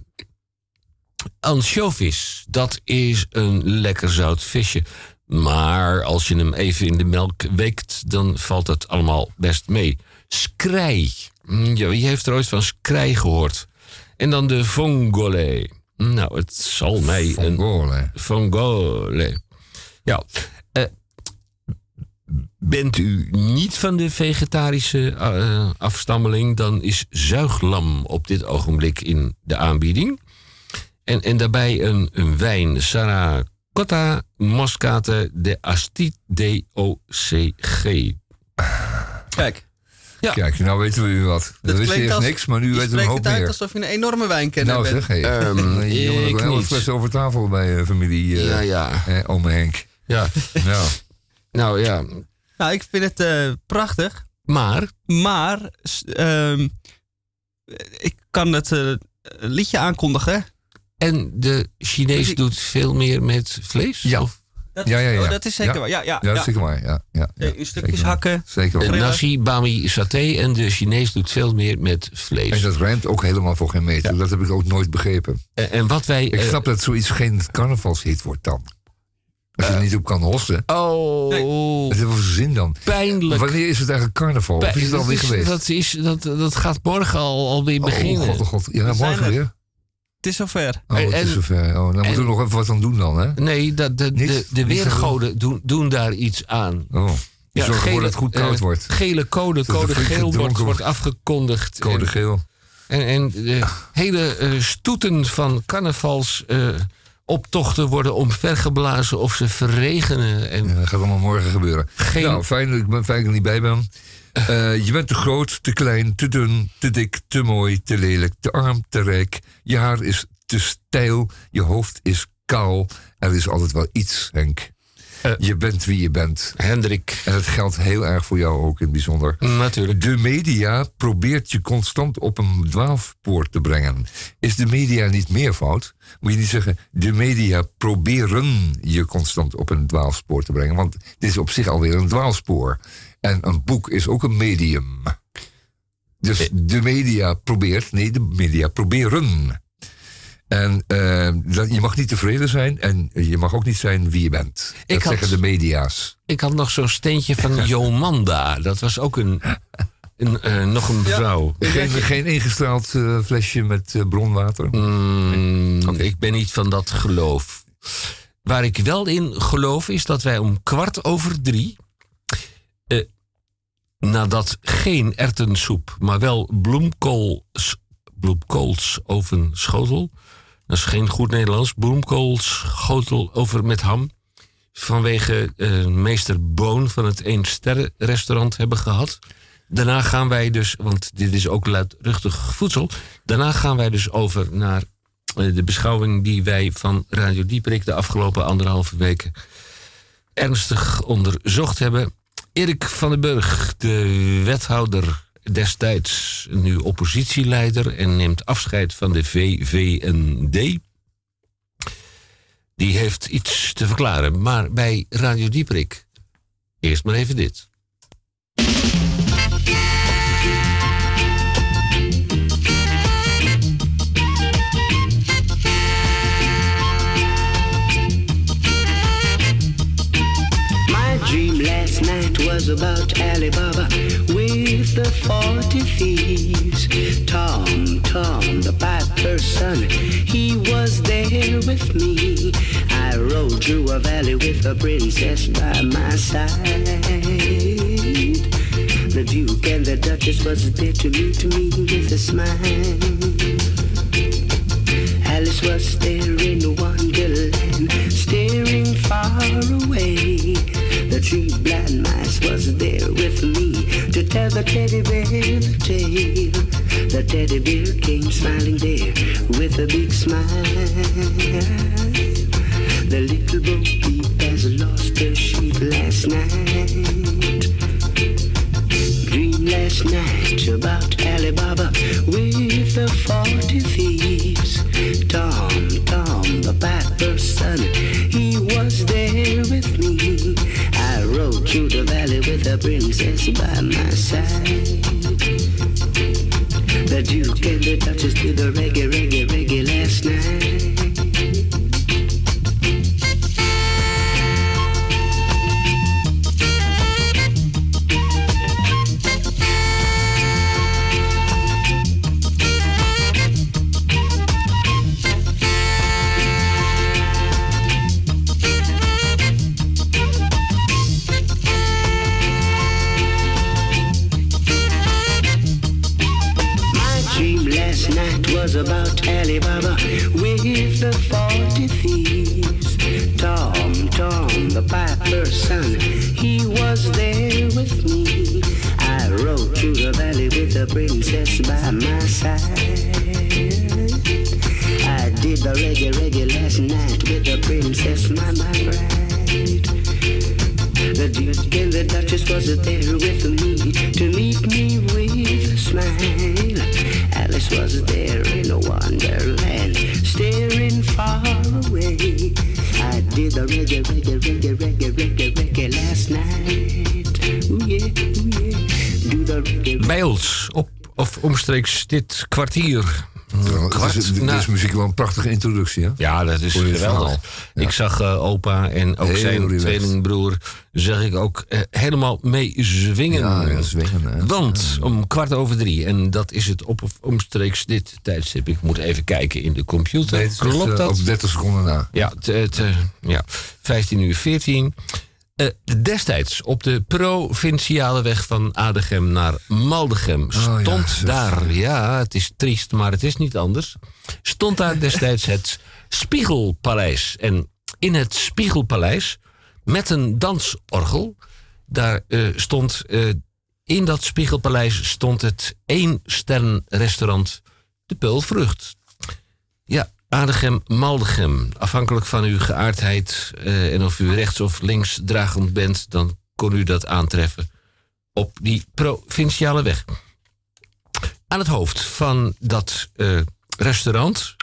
Ansjovis, dat is een lekker zout visje. Maar als je hem even in de melk weekt, dan valt het allemaal best mee. Skrij. Hm, Ja, wie heeft er ooit van skrij gehoord? En dan de vongole. Nou, het zal mij een hè. Vongole. Ja. eh, Bent u niet van de vegetarische eh, afstammeling, dan is zuiglam op dit ogenblik in de aanbieding. En, en daarbij een, een wijn, Saracotta Moscate de Asti DOCG. Kijk, Ja. Kijk, nou weten we u wat. Dat wist je eerst als- niks, maar nu weten we een spreekt hoop het uit meer. alsof je een enorme wijnkenner Nou bent. zeg, hé. Ehm, je ik ook een niet. fles over tafel bij eh, familie eh Ja, ja. eh, ome Henk. ja. Ja. Nou ja, Nou, ik vind het eh, prachtig. maar Maar ehm, ik kan het eh, liedje aankondigen. En de Chinees doet veel meer met vlees? Ja. Of, Dat, Ja, ja, ja. Oh, dat is zeker Ja. waar. Ja, ja, Ja, dat is zeker waar. Ja, ja, stukjes hakken. Zeker waar. eh, nasi, bami, saté en de Chinees doet veel meer met En vlees. dat rijmt ook helemaal voor geen meter. Dat heb ik ook nooit begrepen. En, en wat wij... Ik eh, snap dat zoiets geen carnavalshit wordt dan. Als je er niet op kan hossen. Oh, Wat heeft voor zin dan? pijnlijk. Wanneer is het eigenlijk carnaval? Of is het dat, alweer geweest? dat, is, dat, dat gaat morgen al, alweer beginnen. Oh god, oh god. Ja, We zijn morgen er. weer. Is zover. Oh, het En- is zover. Oh, dan moeten we nog even wat aan doen dan, hè? Nee, dat, de, Niks? de, de weergoden doen, doen daar iets aan. Oh. Je zorgt ervoor dat het goed koud eh, wordt. Gele code, de code geel wordt, wordt afgekondigd. Code En- geel. En, en de hele eh, stoeten van carnavalsoptochten optochten worden omvergeblazen of ze verregenen. En Ja, dat gaat allemaal morgen gebeuren. Geen- Nou, fijn, dat ik ben fijn dat ik er niet bij ben. Eh, je bent te groot, te klein, te dun, te dik, te mooi, te lelijk, te arm, te rijk. Je haar is te stijl, je hoofd is kaal. Er is altijd wel iets, Henk. Eh. je bent wie je bent. Hendrik, En dat geldt heel erg voor jou ook in het bijzonder. natuurlijk. De media probeert je constant op een dwaalspoor te brengen. Is de media niet meervoud? Moet je niet zeggen, de media proberen je constant op een dwaalspoor te brengen. Want dit is op zich alweer een dwaalspoor. En een boek is ook een medium. Dus de media probeert, nee, de media proberen. En eh, dat, je mag niet tevreden zijn en je mag ook niet zijn wie je bent. Dat Ik had- zeggen de media's. Ik had nog zo'n steentje van Jomanda. Dat was ook een, een, eh, nog een vrouw. Geen, geen ingestraald eh, flesje met eh, bronwater. Mm, Ik ben niet van dat geloof. Waar ik wel in geloof is dat wij om kwart over drie. Nadat geen erwtensoep, maar wel bloemkools, bloemkoolsovenschotel. Dat is geen goed Nederlands. Bloemkoolschotel over met ham. Vanwege eh, meester Boon van het Eén restaurant hebben gehad. Daarna gaan wij dus, want dit is ook luidruchtig voedsel. Daarna gaan wij dus over naar eh, de beschouwing die wij van Radio Dieperik de afgelopen anderhalve weken ernstig onderzocht hebben. Erik van den Burg, de wethouder destijds, nu oppositieleider en neemt afscheid van de VVND. Die heeft iets te verklaren, maar bij Radio Dieperik eerst maar even dit. About Alibaba with the 40 thieves. Tom, Tom, the piper's son, he was there with me. I rode through a valley with a princess by my side. The Duke and the Duchess was there to meet me with a smile. Alice was there in Wonderland, staring far away. The tree blind mice was there with me to tell the teddy bear the tale. The teddy bear came smiling there with a big smile. The little bo peep has lost her sheep last night. Dream last night about Alibaba with the forty thieves. Tom, Tom, the piper's son, through the valley with a princess by my side. The Duke and the Duchess did the reggae, reggae, reggae princess by my side. I did the reggae reggae last night with the princess, my, my bride. The Duke and the Duchess was there with me to meet me with a smile. Alice was there in a wonderland, staring far away. I did the reggae, reggae, reggae, reggae, reggae, reggae last night. Ooh yeah. Bij ons, op omstreeks dit kwartier. Na- deze muziek wel een prachtige introductie, hè? Ja, dat is geweldig. Ja. Ik zag eh, opa en ook Heel zijn relaxed. tweelingbroer, zeg ik ook, eh, helemaal mee zwingen. Ja, zwingen, hè. Want om kwart over drie, en dat is het op omstreeks dit tijdstip. Ik moet even kijken in de computer. Nee, Klopt eh, dat? Op 30 seconden na. Ja, ja, 15 uur 14. Eh, destijds op de provinciale weg van Adegem naar Maldegem Oh, ja, stond daar, ja, het is triest, maar het is niet anders. Stond daar destijds het Spiegelpaleis. En in het Spiegelpaleis, met een dansorgel, daar eh, stond, eh, in dat Spiegelpaleis stond het één sterren restaurant De Peulvrucht. Ja, Adegem, Maldegem. Afhankelijk van uw geaardheid eh, en of u rechts of links dragend bent, dan kon u dat aantreffen op die provinciale weg. Aan het hoofd van dat eh, restaurant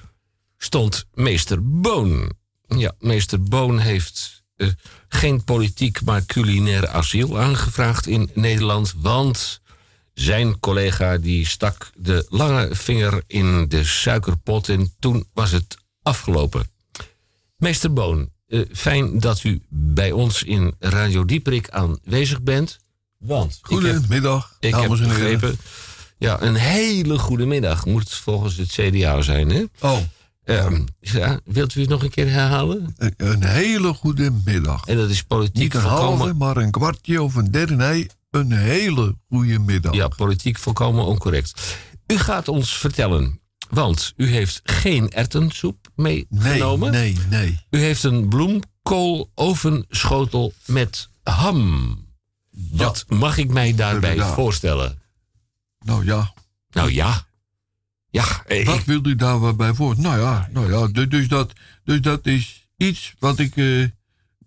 stond meester Boon. Ja, meester Boon heeft eh, geen politiek, maar culinair asiel aangevraagd in Nederland, want zijn collega die stak de lange vinger in de suikerpot en toen was het afgelopen. Meester Boon, eh, fijn dat u bij ons in Radio Dieprik aanwezig bent. Want ik heb, Goedemiddag, ik heb dames en heren. begrepen... Ja, een hele goede middag moet volgens het CDA zijn, hè? Oh, Ehm, ja, wilt u het nog een keer herhalen? een, een hele goede middag. En dat is politiek Niet een halve, maar een kwartje of een derde. Nee, een hele goede middag. Ja, politiek volkomen oncorrect. U gaat ons vertellen, want u heeft geen erwtensoep nee, meegenomen. nee, nee. U heeft een bloemkool-ovenschotel met ham. Wat mag ik mij daarbij voorstellen? Nou ja, Nou ja. Ja, eh, wat wilt u daar wat bij voor? Nou ja, nou ja du- dus, dat, dus dat is iets wat ik, eh,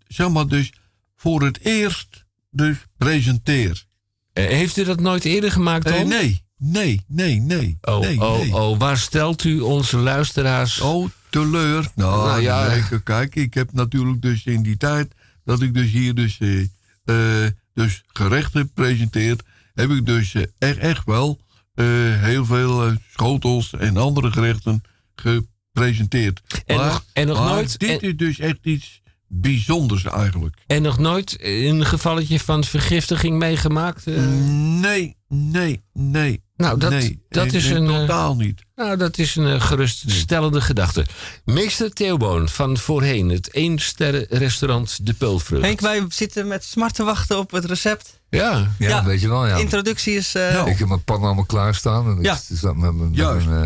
zeg maar, dus voor het eerst dus presenteer. eh, heeft u dat nooit eerder gemaakt, Eh, nee, nee, nee, nee. Oh, nee, oh, nee. oh, waar stelt u onze luisteraars... Oh, teleur. Nou, Nou ja. kijk, ik heb natuurlijk dus in die tijd dat ik dus hier dus, eh, dus gerechten presenteer, heb ik dus echt, echt wel heel veel schotels en andere gerechten gepresenteerd. En nog- en nog maar nooit- Dit en- is dus echt iets bijzonders eigenlijk. En nog nooit een gevalletje van vergiftiging meegemaakt? eh? Nee, nee, nee. Nou, dat- nee, dat is een, eh, Totaal niet. Nou, dat is een eh, geruststellende gedachte. Meester Theoboon van voorheen, het één sterren restaurant De Peulvrucht. Henk, wij zitten met smart te wachten op het recept. Ja, Ja, Ja, weet je wel, ja. Introductie is... eh, Nou, Ik heb mijn pan allemaal klaarstaan. En Ja. ik sta met met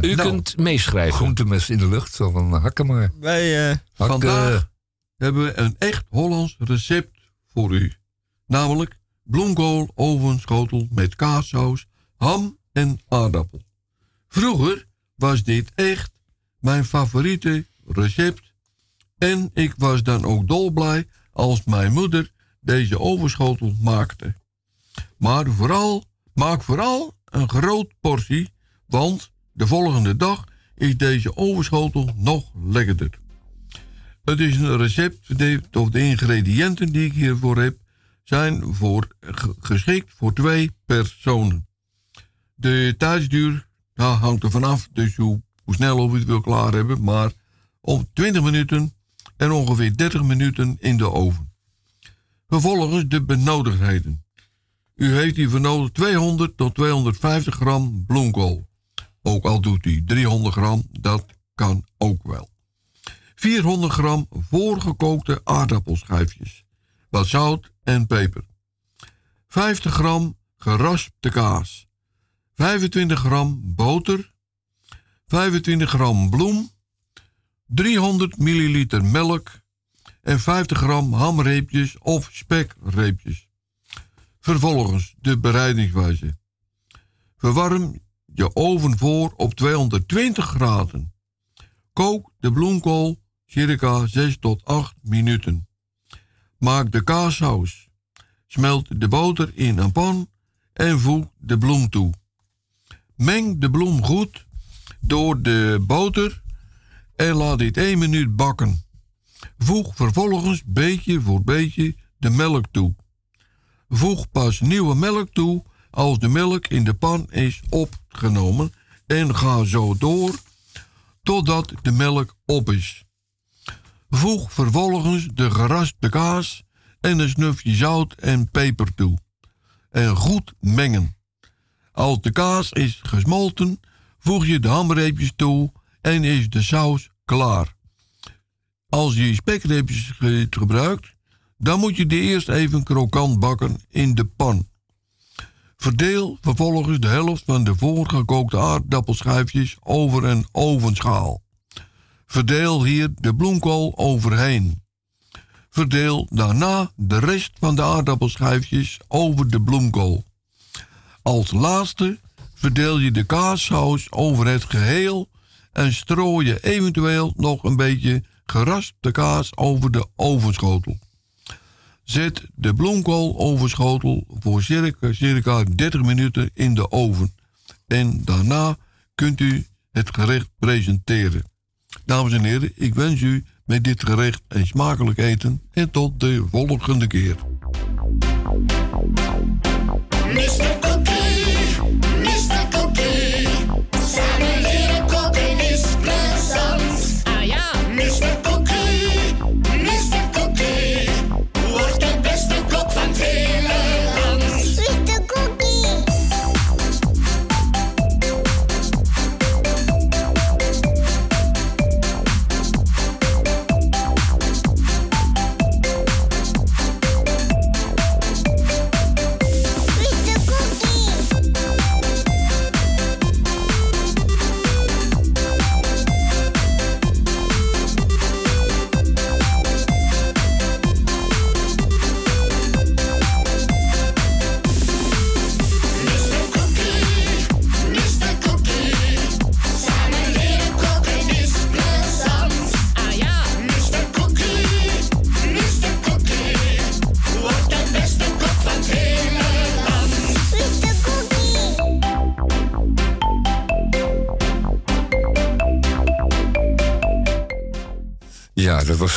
u Nou, kunt meeschrijven. groentemes in de lucht. Zo van, hakken maar. wij, eh, Hakken. Vandaag hebben we een echt Hollands recept voor u. Namelijk bloemkool ovenschotel met kaassaus, ham en aardappel. Vroeger was dit echt mijn favoriete recept. En ik was dan ook dolblij als mijn moeder deze ovenschotel maakte. Maar vooral, maak vooral een groot portie, want de volgende dag is deze ovenschotel nog lekkerder. Het is een recept, de, of de ingrediënten die ik hiervoor heb, zijn voor, ge- geschikt voor twee personen. De tijdsduur hangt er vanaf, dus hoe, hoe snel of u het wil klaar hebben, maar om 20 minuten en ongeveer 30 minuten in de oven. Vervolgens de benodigdheden. U heeft hiervoor nodig 200 tot 250 gram bloemkool. Ook al doet u 300 gram, dat kan ook wel. 400 gram voorgekookte aardappelschijfjes, wat zout en peper. 50 gram geraspte kaas. 25 gram boter. 25 gram bloem, 300 milliliter melk en 50 gram hamreepjes of spekreepjes. Vervolgens de bereidingswijze. Verwarm je oven voor op 220 graden. Kook de bloemkool circa 6 tot 8 minuten. Maak de kaassaus. Smelt de boter in een pan en voeg de bloem toe. Meng de bloem goed door de boter en laat dit 1 minuut bakken. Voeg vervolgens beetje voor beetje de melk toe. Voeg pas nieuwe melk toe als de melk in de pan is opgenomen en ga zo door totdat de melk op is. Voeg vervolgens de geraspte kaas en een snufje zout en peper toe. En goed mengen. Als de kaas is gesmolten, voeg je de hamreepjes toe en is de saus klaar. Als je spekreepjes ge- gebruikt, dan moet je die eerst even krokant bakken in de pan. Verdeel vervolgens de helft van de voorgekookte aardappelschijfjes over een ovenschaal. Verdeel hier de bloemkool overheen. Verdeel daarna de rest van de aardappelschijfjes over de bloemkool. Als laatste verdeel je de kaassaus over het geheel en strooi je eventueel nog een beetje geraspte kaas over de ovenschotel. Zet de bloemkool ovenschotel voor circa, circa 30 minuten in de oven. En daarna kunt u het gerecht presenteren. Dames en heren, ik wens u met dit gerecht een smakelijk eten en tot de volgende keer.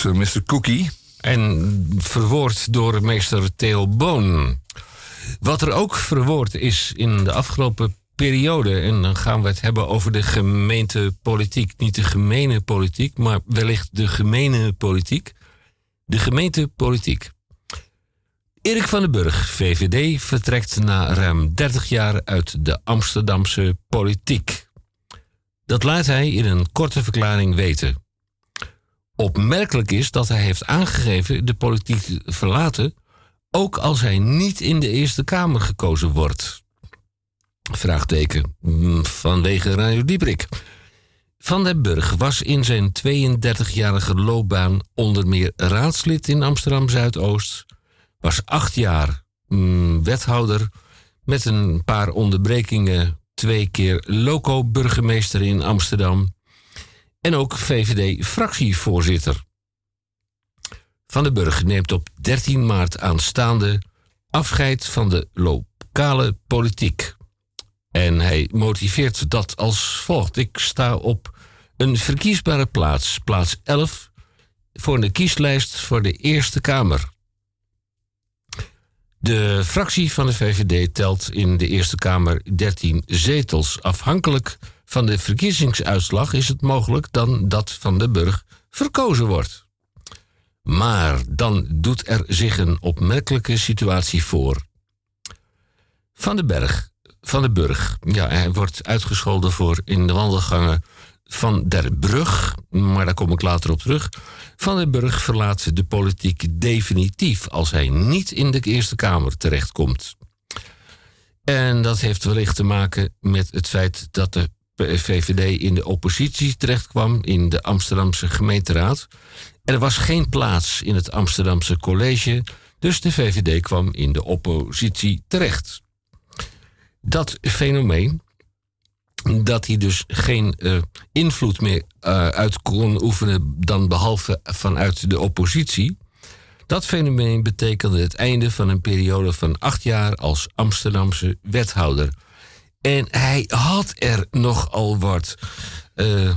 Was eh, Mr. Cookie. En verwoord door meester Theo Boon. Wat er ook verwoord is in de afgelopen periode... en dan gaan we het hebben over de gemeentepolitiek. Niet de gemene politiek, maar wellicht de gemene politiek. De gemeentepolitiek. Erik van den Burg, VVD, vertrekt na ruim 30 jaar uit de Amsterdamse politiek. Dat laat hij in een korte verklaring weten. Opmerkelijk is dat hij heeft aangegeven de politiek te verlaten, ook als hij niet in de Eerste Kamer gekozen wordt. Vraagteken. Mm, Vanwege Radio Dieprik. Van den Burg was in zijn 32-jarige loopbaan onder meer raadslid in Amsterdam Zuidoost, was acht jaar mm, wethouder met een paar onderbrekingen, twee keer loco-burgemeester in Amsterdam en ook VVD-fractievoorzitter. Van den Burg neemt op 13 maart aanstaande afscheid van de lokale politiek. En hij motiveert dat als volgt. Ik sta op een verkiesbare plaats, plaats 11, voor de kieslijst voor de Eerste Kamer. De fractie van de VVD telt in de Eerste Kamer 13 zetels. Afhankelijk van de verkiezingsuitslag is het mogelijk dan dat Van den Burg verkozen wordt. Maar dan doet er zich een opmerkelijke situatie voor. Van den Berg, Van den Burg, ja, hij wordt uitgescholden voor in de wandelgangen van der Brug, maar daar kom ik later op terug. Van den Burg verlaat de politiek definitief als hij niet in de Eerste Kamer terechtkomt. En dat heeft wellicht te maken met het feit dat de VVD in de oppositie terechtkwam in de Amsterdamse gemeenteraad. Er was geen plaats in het Amsterdamse college, dus de VVD kwam in de oppositie terecht. Dat fenomeen, dat hij dus geen eh, invloed meer eh, uit kon oefenen dan behalve vanuit de oppositie. Dat fenomeen betekende het einde van een periode van acht jaar als Amsterdamse wethouder. En hij had er nogal wat eh,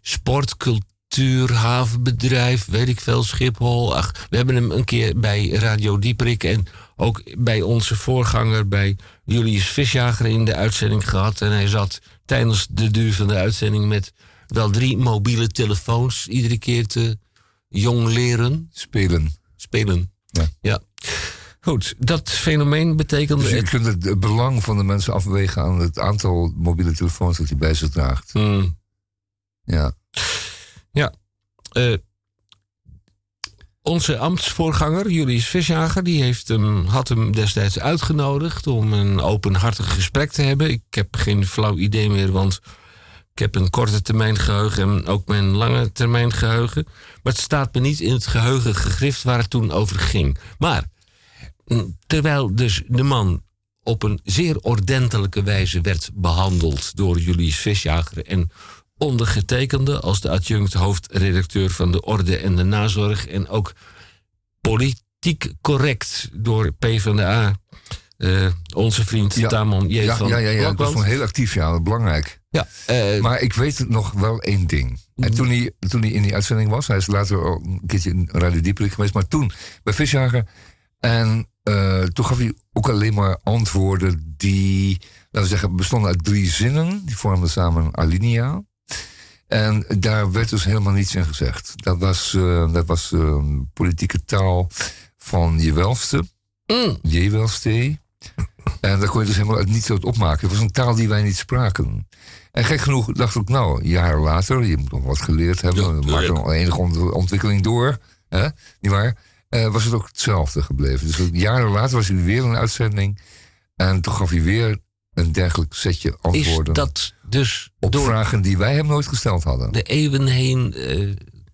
sport, cultuur, havenbedrijf, weet ik veel, Schiphol. Ach, we hebben hem een keer bij Radio Dieprik en ook bij onze voorganger, bij Julius Visjager in de uitzending gehad. En hij zat tijdens de duur van de uitzending met wel drie mobiele telefoons iedere keer te jong leren. Spelen. Spelen. Ja. Goed, dat fenomeen betekende. Dus je kunt het, het belang van de mensen afwegen aan het aantal mobiele telefoons dat hij bij zich draagt. Hmm. Ja. Ja. eh, onze ambtsvoorganger, Julius Visjager, die heeft hem, had hem destijds uitgenodigd om een openhartig gesprek te hebben. Ik heb geen flauw idee meer, want ik heb een korte termijn geheugen en ook mijn lange termijn geheugen. Maar het staat me niet in het geheugen gegrift waar het toen over ging. Maar terwijl dus de man op een zeer ordentelijke wijze werd behandeld door Julius Visjager en ondergetekende als de adjunct hoofdredacteur van de Orde en de Nazorg en ook politiek correct door PvdA, eh onze vriend Tamon J. ja, van ja, ja, ja, dat was heel actief, ja, belangrijk. Ja, eh, maar ik weet nog wel één ding. En toen hij, toen hij in die uitzending was, hij is later ook een keertje in Radio Dieperik geweest, maar toen bij Visjager. En eh, toen gaf hij ook alleen maar antwoorden die, laten we zeggen, bestonden uit drie zinnen. Die vormden samen een alinea. En daar werd dus helemaal niets in gezegd. Dat was, eh, dat was eh, politieke taal van je welste. Je welste. En daar kon je dus helemaal niets uit opmaken. Het was een taal die wij niet spraken. En gek genoeg dacht ik, nou, jaren later, je moet nog wat geleerd hebben. er maakt er nog enige ont- ontwikkeling door. Hè? Niet waar? Eh, was het ook hetzelfde gebleven. Dus jaren later was hij weer een uitzending. En toen gaf hij weer een dergelijk setje antwoorden. dat dus op door vragen die wij hem nooit gesteld hadden. de eeuwen heen. eh,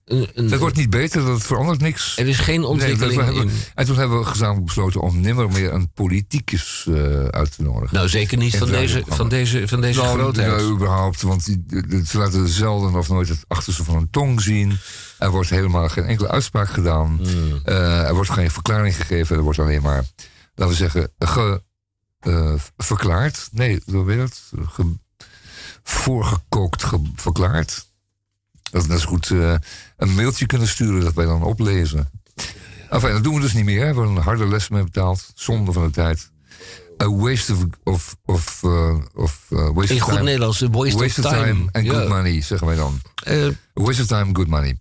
een, een- Dat wordt niet beter, dat verandert niks. Er is geen ontwikkeling Nee, hebben- in. En toen hebben we gezamenlijk besloten om nimmer meer een politicus eh, uit te nodigen. Nou, zeker niet van deze, van deze, van deze Nou, grootheid. ja, überhaupt, want ze laten zelden of nooit het achterste van een tong zien. Er wordt helemaal geen enkele uitspraak gedaan. Hmm. Eh, er wordt geen verklaring gegeven. Er wordt alleen maar, laten we zeggen, ge, eh, verklaard. Nee, hoe weet dat? Ge, voorgekookt ge- verklaard. Dat we net zo goed eh, een mailtje kunnen sturen dat wij dan oplezen. Enfin, dat doen we dus niet meer. hè. We hebben een harde les mee betaald. Zonde van de tijd. A waste of... of, of, eh, of waste In of goed time. Nederlands, waste of time. and Ja. good money, zeggen wij dan. A waste of time, good money.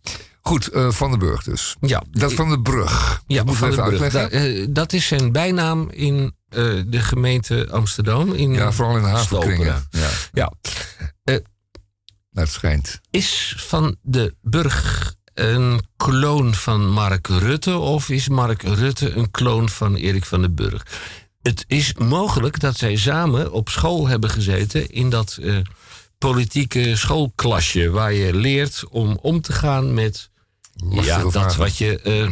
Goed, eh, Van den Burg dus. Ja. Dat van de brug. Ja, dat van de brug. Da- eh, dat is zijn bijnaam in eh, de gemeente Amsterdam. In ja, vooral in de havenkringen. Ja. Ja. Nou, het schijnt. Is Van de Burg een kloon van Mark Rutte of is Mark Rutte een kloon van Erik van den Burg? Het is mogelijk dat zij samen op school hebben gezeten in dat politieke schoolklasje waar je leert om om te gaan met ja, dat vragen. wat je eh,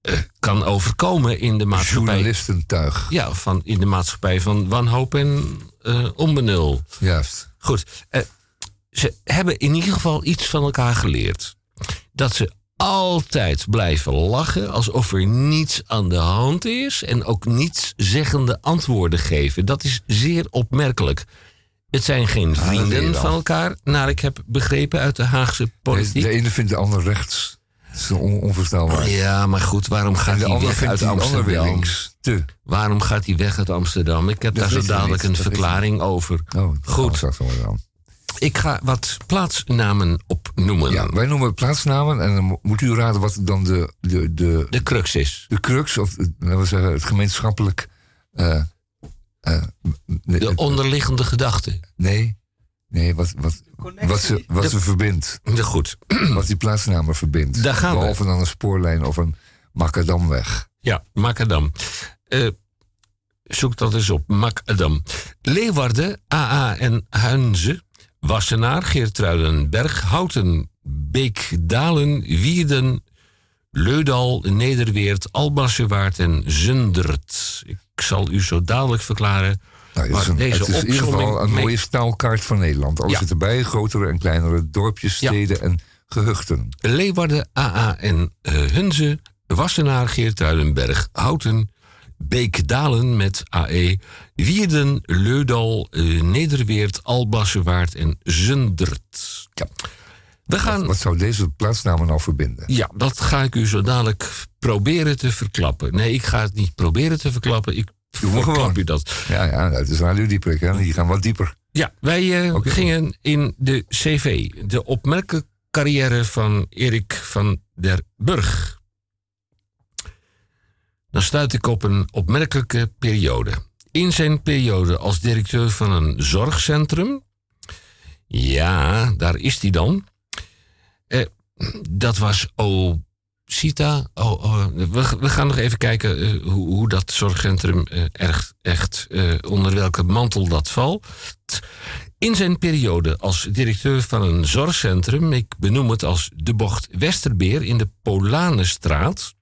eh, kan overkomen in de maatschappij. Journalistentuig. Ja, van, in de maatschappij van wanhoop en eh, onbenul. Juist. Goed. eh, ze hebben in ieder geval iets van elkaar geleerd. Dat ze altijd blijven lachen alsof er niets aan de hand is. En ook niets zeggende antwoorden geven. Dat is zeer opmerkelijk. Het zijn geen je vrienden van elkaar, naar ik heb begrepen uit de Haagse politiek. de ene vindt de ander rechts. Dat is on- onvoorstelbaar. Ja, maar goed, waarom gaat hij weg uit Amsterdam? links. Te. Waarom gaat hij weg uit Amsterdam? Ik heb Dat daar zo dadelijk niet, een dat verklaring over. Oh, Goed, ik ga wat plaatsnamen opnoemen. Ja, wij noemen plaatsnamen en dan mo- moet u raden wat dan de, de, de, De crux is. de crux, of laten we zeggen, het gemeenschappelijk. eh, eh, De onderliggende gedachte. nee, nee, wat, wat, wat, ze, wat De- ze verbindt. De goed. Wat die plaatsnamen verbindt. Daar gaan we. Behalve dan een spoorlijn of een macadamweg. Ja, Macadam. Eh, zoek dat eens op. Macadam. Leeuwarden, AA en Huinze. Wassenaar, Geertruidenberg, Houten, Beek, Dalen, Wierden, Leudal, Nederweert, Albassewaard en Zundert. Ik zal u zo dadelijk verklaren. Nou, het is, een, deze het is in ieder geval een mooie staalkaart van Nederland. Alles Ja. zit erbij, grotere en kleinere dorpjes, Ja. steden en gehuchten. Leeuwarden, AA en eh, Hunze, Wassenaar, Geertruidenberg, Houten, Beek-Dalen met AE, Wierden, Leudal, eh, Nederweert, Albassewaard en Zundert. Ja. We gaan, Wat zou deze plaatsnamen nou verbinden? ja, dat ga ik u zo dadelijk proberen te verklappen. Nee, ik ga het niet proberen te verklappen. Ik verklap u dat. Ja, ja, het is Radio Dieprik, hè? Die gaan wat dieper. Ja, wij eh, gingen in de CV, de opmerkelijke carrière van Erik van der Burg. Dan stuit ik op een opmerkelijke periode. In zijn periode als directeur van een zorgcentrum. Ja, daar is hij dan. Eh, dat was Ocita. Oh, oh, we, gaan nog even kijken eh, hoe, hoe dat zorgcentrum eh, echt, echt eh, onder welke mantel dat valt. In zijn periode als directeur van een zorgcentrum, ik benoem het als de bocht Westerbeer in de Polanenstraat,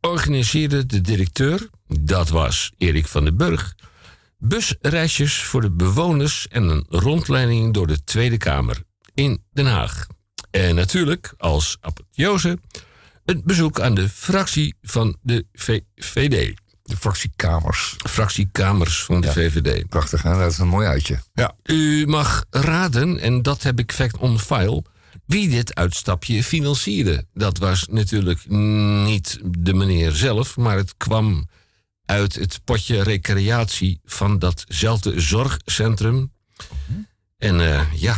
organiseerde de directeur, dat was Erik van den Burg, busreisjes voor de bewoners en een rondleiding door de Tweede Kamer in Den Haag. En natuurlijk, als apotheose, een bezoek aan de fractie van de VVD. De fractiekamers. Fractiekamers van de Ja. VVD. Prachtig, hè? Dat is een mooi uitje. Ja. U mag raden, en dat heb ik fact on file, wie dit uitstapje financierde. Dat was natuurlijk niet de meneer zelf, maar het kwam uit het potje recreatie van datzelfde zorgcentrum. En eh, ja,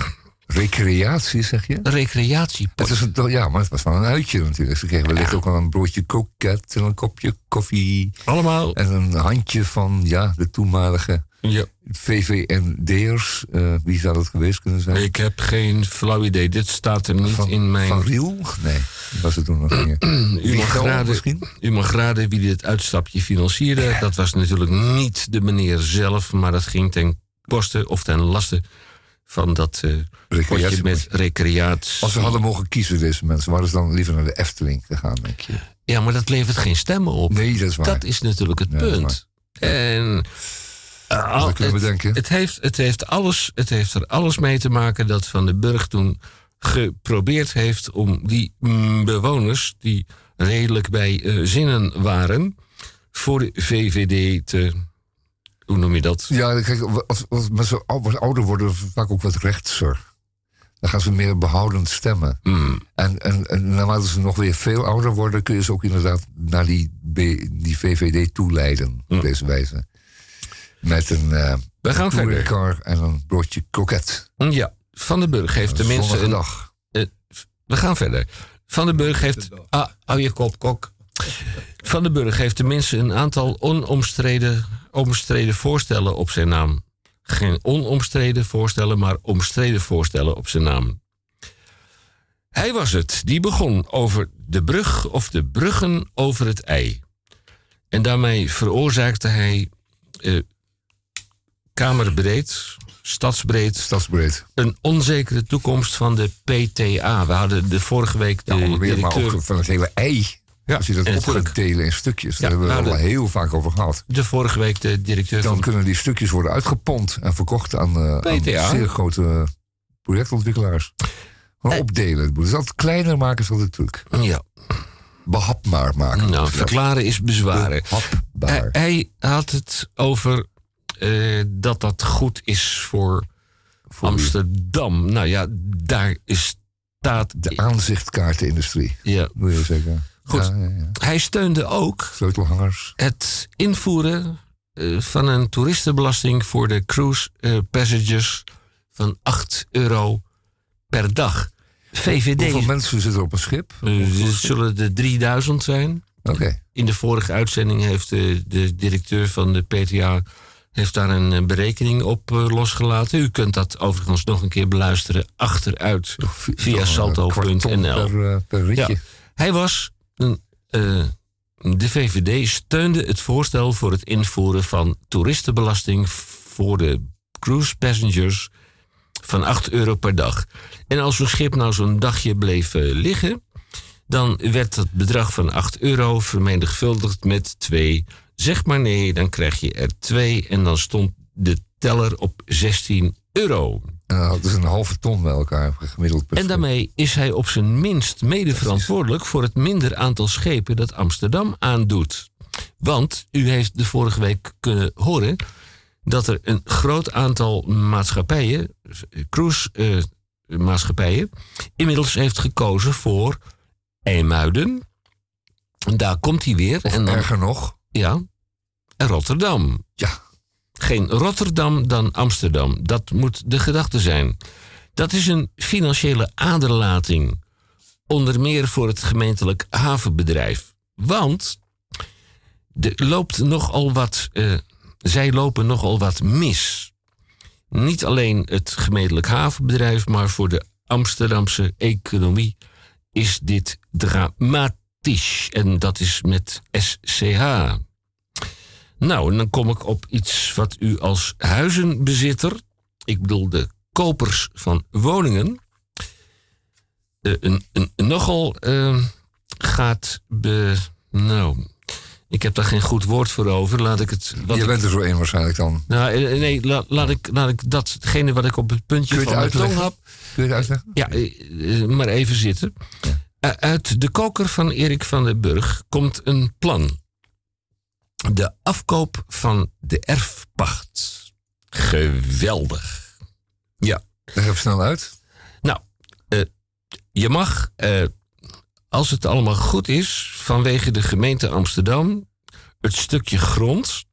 Recreatie, zeg je? een recreatiepot. Het is een, ja, maar het was wel een uitje natuurlijk. Ze kregen wellicht ook wel een broodje koket en een kopje koffie. Allemaal. En een handje van ja, de toenmalige Ja. VVND'ers. eh wie zou dat geweest kunnen zijn? Ik heb geen flauw idee. Dit staat er niet van, in mijn... Van Riel? Nee, die was het toen nog niet. U mag, raden, misschien? u mag raden wie dit uitstapje financierde. Dat was natuurlijk niet de meneer zelf, maar dat ging ten koste of ten laste van dat eh potje met recreatie. Als ze hadden mogen kiezen, deze mensen, waren ze dan liever naar de Efteling gegaan, denk je? Ja, maar dat levert geen stemmen op. Nee, dat is waar. Dat is natuurlijk het Ja, punt. En eh, al- het, denken. Het heeft, het, heeft alles, het heeft er alles mee te maken dat Van den Burg toen geprobeerd heeft om die mm, bewoners die redelijk bij eh, zinnen waren voor de VVD te. Hoe noem je dat? Ja, kijk, als, als mensen ouder worden, vaak ook wat rechtser. Dan gaan ze meer behoudend stemmen. Mm. En, en, en naarmate ze nog weer veel ouder worden, kun je ze ook inderdaad naar die, B- die VVD toeleiden. Op deze wijze. Met een eh Mm. We gaan verder. en een broodje kroket. Ja, Van den Burg heeft tenminste een. dag. Eh, we gaan verder. Van den Burg heeft. Ah, hou je kop, kok. Van den Burg heeft tenminste een aantal onomstreden omstreden voorstellen op zijn naam. Geen onomstreden voorstellen, maar omstreden voorstellen op zijn naam. Hij was het die begon over de brug of de bruggen over het ei. En daarmee veroorzaakte hij eh, kamerbreed, stadsbreed, Stadsbreed. een onzekere toekomst van de PTA. We hadden de vorige week de Ja, meer, maar directeur... ook van het hele ei. Ja, Als je dat en op gaat delen in stukjes. Daar hebben we nou, het al de- heel vaak over gehad. De vorige week de directeur Dan van... kunnen die stukjes worden uitgepompt en verkocht aan, eh, aan PTA. zeer grote projectontwikkelaars. Maar opdelen. Dus dat kleiner maken is altijd truc. Ja, Behapbaar maken. nou, verklaren is bezwaren. Behapbaar. Hij, hij had het over eh, dat dat goed is voor, Amsterdam. Nou ja, daar is staat... De aanzichtkaartenindustrie, Ja. wil je zeggen. Goed. Ja, ja, ja. Hij steunde ook Sleutelhangers. het invoeren eh, van een toeristenbelasting voor de cruise eh, passengers van 8 euro per dag. VVD Hoeveel mensen zitten op een schip? het zullen er 3000 zijn. Oké. In de vorige uitzending heeft de, de directeur van de PTA heeft daar een berekening op losgelaten. U kunt dat overigens nog een keer beluisteren achteruit via salto.nl. Per, per. Ja. Hij was, een, eh, de VVD steunde het voorstel voor het invoeren van toeristenbelasting voor de cruise passengers van 8 euro per dag. En als zo'n schip nou zo'n dagje bleef eh, liggen, dan werd het bedrag van 8 euro vermenigvuldigd met 2. Zeg maar nee, dan krijg je er 2 en dan stond de teller op 16 euro. En dan hadden ze een halve ton bij elkaar gemiddeld. per En daarmee is hij op zijn minst mede verantwoordelijk voor het minder aantal schepen dat Amsterdam aandoet. Want u heeft de vorige week kunnen horen dat er een groot aantal maatschappijen, cruise-maatschappijen, inmiddels heeft gekozen voor IJmuiden. En daar komt hij weer. en dan, erger nog. Ja, en Rotterdam. Ja. Geen Rotterdam dan Amsterdam. Dat moet de gedachte zijn. Dat is een financiële aderlating. Onder meer voor het gemeentelijk havenbedrijf. Want er loopt nogal wat, eh, zij lopen nogal wat mis. Niet alleen het gemeentelijk havenbedrijf, maar voor de Amsterdamse economie is dit dramatisch. En dat is met SCH. Nou, en dan kom ik op iets wat u als huizenbezitter, ik bedoel de kopers van woningen, eh, een, een, nogal eh, gaat be. Nou, ik heb daar geen goed woord voor over. Laat ik het. wat Je ik- bent er zo een waarschijnlijk dan. nou, eh, nee, la- laat, ik, laat ik datgene wat ik op het puntje van mijn tong heb. Kun je het uitleggen? Ja, maar even zitten. Uit de koker van Erik van den Burg komt een plan. De afkoop van de erfpacht. Geweldig. Ja. Leg even snel uit. Nou, eh, je mag, eh, als het allemaal goed is, vanwege de gemeente Amsterdam, het stukje grond,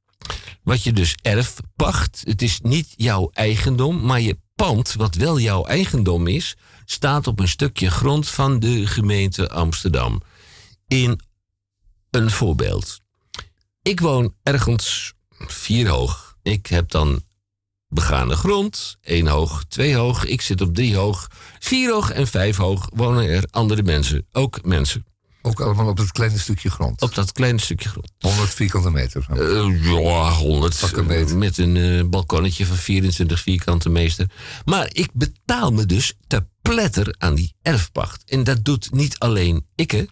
wat je dus erfpacht, het is niet jouw eigendom, maar je pand, wat wel jouw eigendom is, staat op een stukje grond van de gemeente Amsterdam. In een voorbeeld. Ik woon ergens vier hoog. Ik heb dan begane grond. één hoog, twee hoog. Ik zit op drie hoog. Vier hoog en vijf hoog wonen er andere mensen. Ook mensen. Ook allemaal op dat kleine stukje grond. Op dat kleine stukje grond. 100 vierkante meter. Eh, ja, 100. eh, Met een eh, balkonnetje van 24 vierkante meester. Maar ik betaal me dus te pletter aan die erfpacht. En dat doet niet alleen ikke,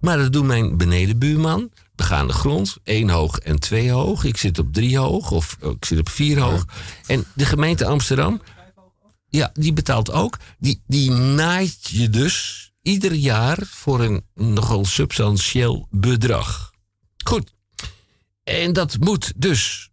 maar dat doet mijn benedenbuurman. Begaande grond, één hoog en twee hoog. Ik zit op drie hoog of oh, ik zit op vier hoog. En de gemeente Amsterdam, ja, die betaalt ook. Die, die naait je dus ieder jaar voor een nogal substantieel bedrag. Goed. En dat moet dus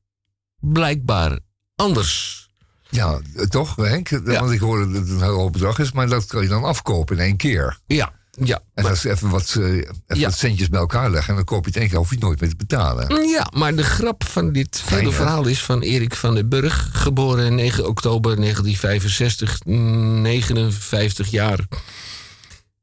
blijkbaar anders. Ja, toch Henk? Want ik hoorde dat het een heel hoog bedrag is, maar dat kan je dan afkopen in één keer. Ja, ja. En dat is even wat, eh, even Ja. wat centjes bij elkaar leggen en dan koop je het één keer, hoef je het nooit meer te betalen. Ja, maar de grap van dit hele verhaal is van Erik van den Burg, geboren 9 oktober 1965, 59 jaar.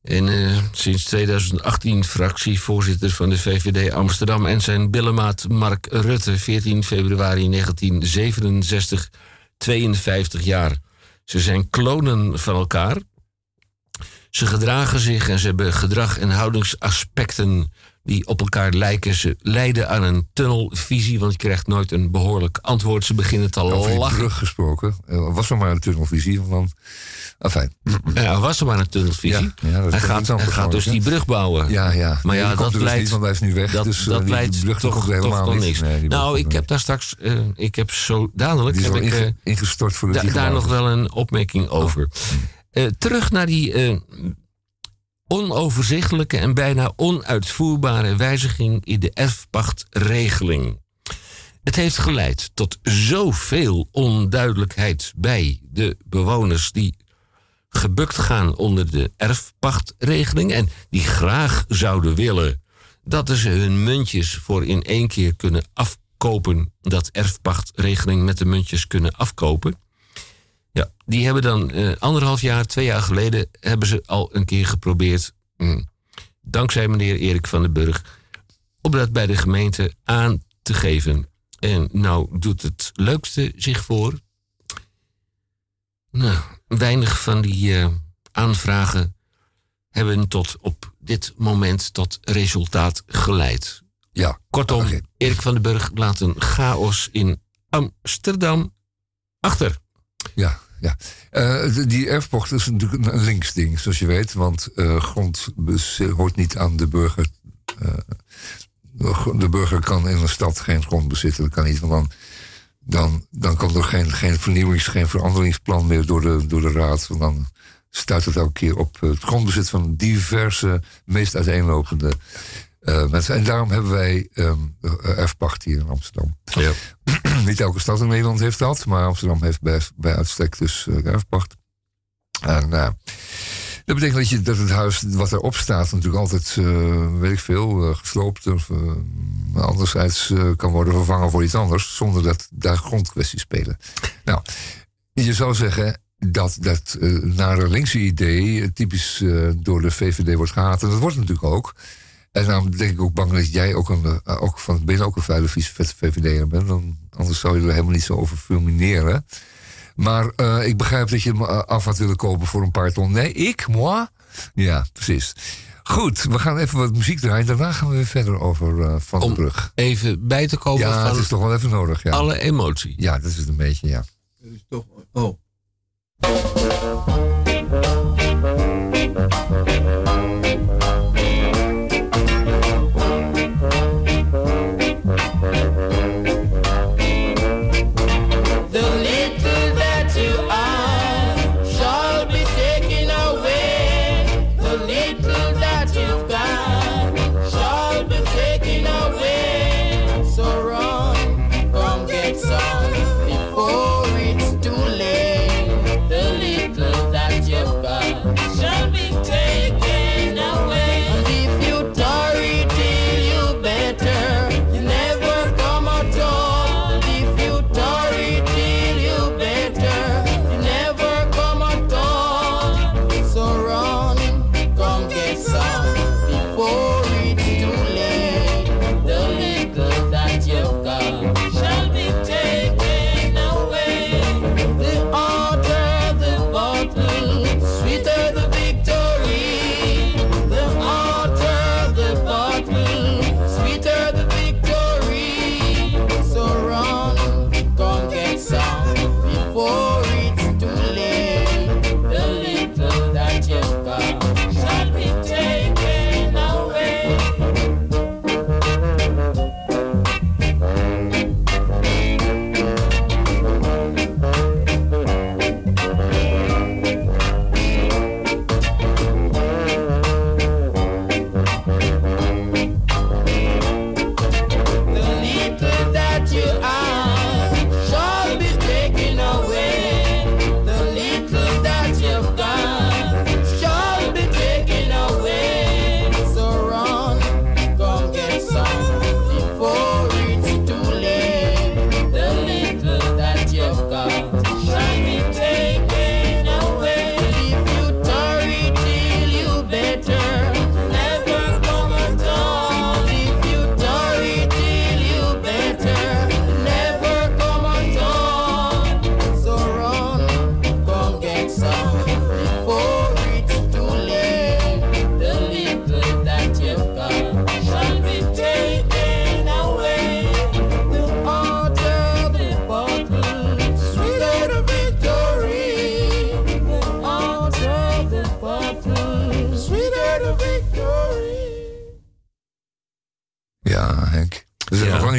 En eh, sinds 2018 fractievoorzitter van de VVD Amsterdam en zijn billemaat Mark Rutte, 14 februari 1967, 52 jaar. Ze zijn klonen van elkaar. Ze gedragen zich en ze hebben gedrag- en houdingsaspecten die op elkaar lijken. Ze leiden aan een tunnelvisie, want je krijgt nooit een behoorlijk antwoord. Ze beginnen te Over die lachen. brug gesproken. eh, was er maar een tunnelvisie van... Enfin. Ja, was er maar een tunnelvisie. Ja, ja, dat is hij toch gaat, iets hij anders gaat dus die brug bouwen. Ja, ja. Maar Nee, ja, die komt dat er dus leidt, niet, want hij is nu weg. Dat, dus, eh, dat die leidt brug toch, komt helemaal nog niet. niks. Nee, die brug nou, komt ik er heb daar straks, eh, ik heb zo dadelijk Die is heb al ik, inge- ingestort voor de da- daar nog wel een opmerking over. Eh, terug naar die eh, onoverzichtelijke en bijna onuitvoerbare wijziging in de erfpachtregeling. Het heeft geleid tot zoveel onduidelijkheid bij de bewoners die gebukt gaan onder de erfpachtregeling en die graag zouden willen dat ze hun muntjes voor in één keer kunnen afkopen, dat erfpachtregeling met de muntjes kunnen afkopen. Ja, die hebben dan eh, anderhalf jaar, twee jaar geleden, hebben ze al een keer geprobeerd, mm, dankzij meneer Erik van den Burg, om dat bij de gemeente aan te geven. En nou doet het leukste zich voor. Nou, weinig van die eh, aanvragen hebben tot op dit moment tot resultaat geleid. Ja. Kortom, Erik van den Burg laat een chaos in Amsterdam achter. Ja, Ja, Eh, die erfpacht is natuurlijk een- een linksding, zoals je weet. Want eh, grond hoort niet aan de burger. Eh, de burger kan in een stad geen grond bezitten. Dat kan niet, want dan, dan, komt er geen, geen vernieuwings-, geen veranderingsplan meer door de, door de raad. Want dan stuit het elke keer op het grondbezit van diverse, meest uiteenlopende eh, mensen. En daarom hebben wij ehm, erfpacht hier in Amsterdam. Ja. Niet elke stad in Nederland heeft dat, maar Amsterdam heeft bij, bij uitstek dus eh, erfpacht. En eh, dat betekent dat, je, dat het huis wat erop staat natuurlijk altijd, eh, weet ik veel, eh, gesloopt of eh, anderzijds eh, kan worden vervangen voor iets anders, zonder dat daar grondkwesties spelen. Nou, je zou zeggen dat dat eh nare linkse idee eh, typisch eh, door de VVD wordt gehaat. En dat wordt natuurlijk ook. En daarom denk ik ook bang dat jij ook, een, eh, ook van ben ook een vuile vieze vette VVD'er bent. Dan, anders zou je er helemaal niet zo over fulmineren. Maar eh, ik begrijp dat je hem eh, af had willen kopen voor een paar ton. Nee, ik, moi? Ja, precies. Goed, we gaan even wat muziek draaien. Daarna gaan we weer verder over Van den Brug. Even bij te komen Ja, van het is toch wel even nodig. Ja. alle emotie. Ja, dat is het een beetje, ja. Dat is toch... Oh.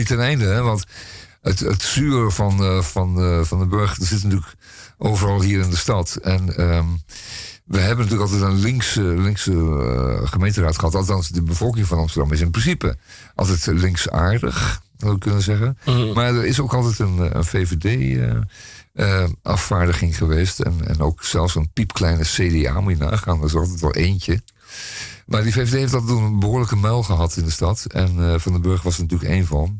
Niet ten einde, hè? Want het, het zuur van, eh, van, eh, van de dat zit natuurlijk overal hier in de stad. En ehm, we hebben natuurlijk altijd een linkse, linkse eh, gemeenteraad gehad. Althans, de bevolking van Amsterdam is in principe altijd linksaardig, zou ik kunnen zeggen. Maar er is ook altijd een, een VVD-afvaardiging geweest. En, en ook zelfs een piepkleine CDA, moet je nagaan. Dat is altijd wel eentje. Maar die VVD heeft altijd een behoorlijke muil gehad in de stad. En eh, Van den Burg was er natuurlijk één van.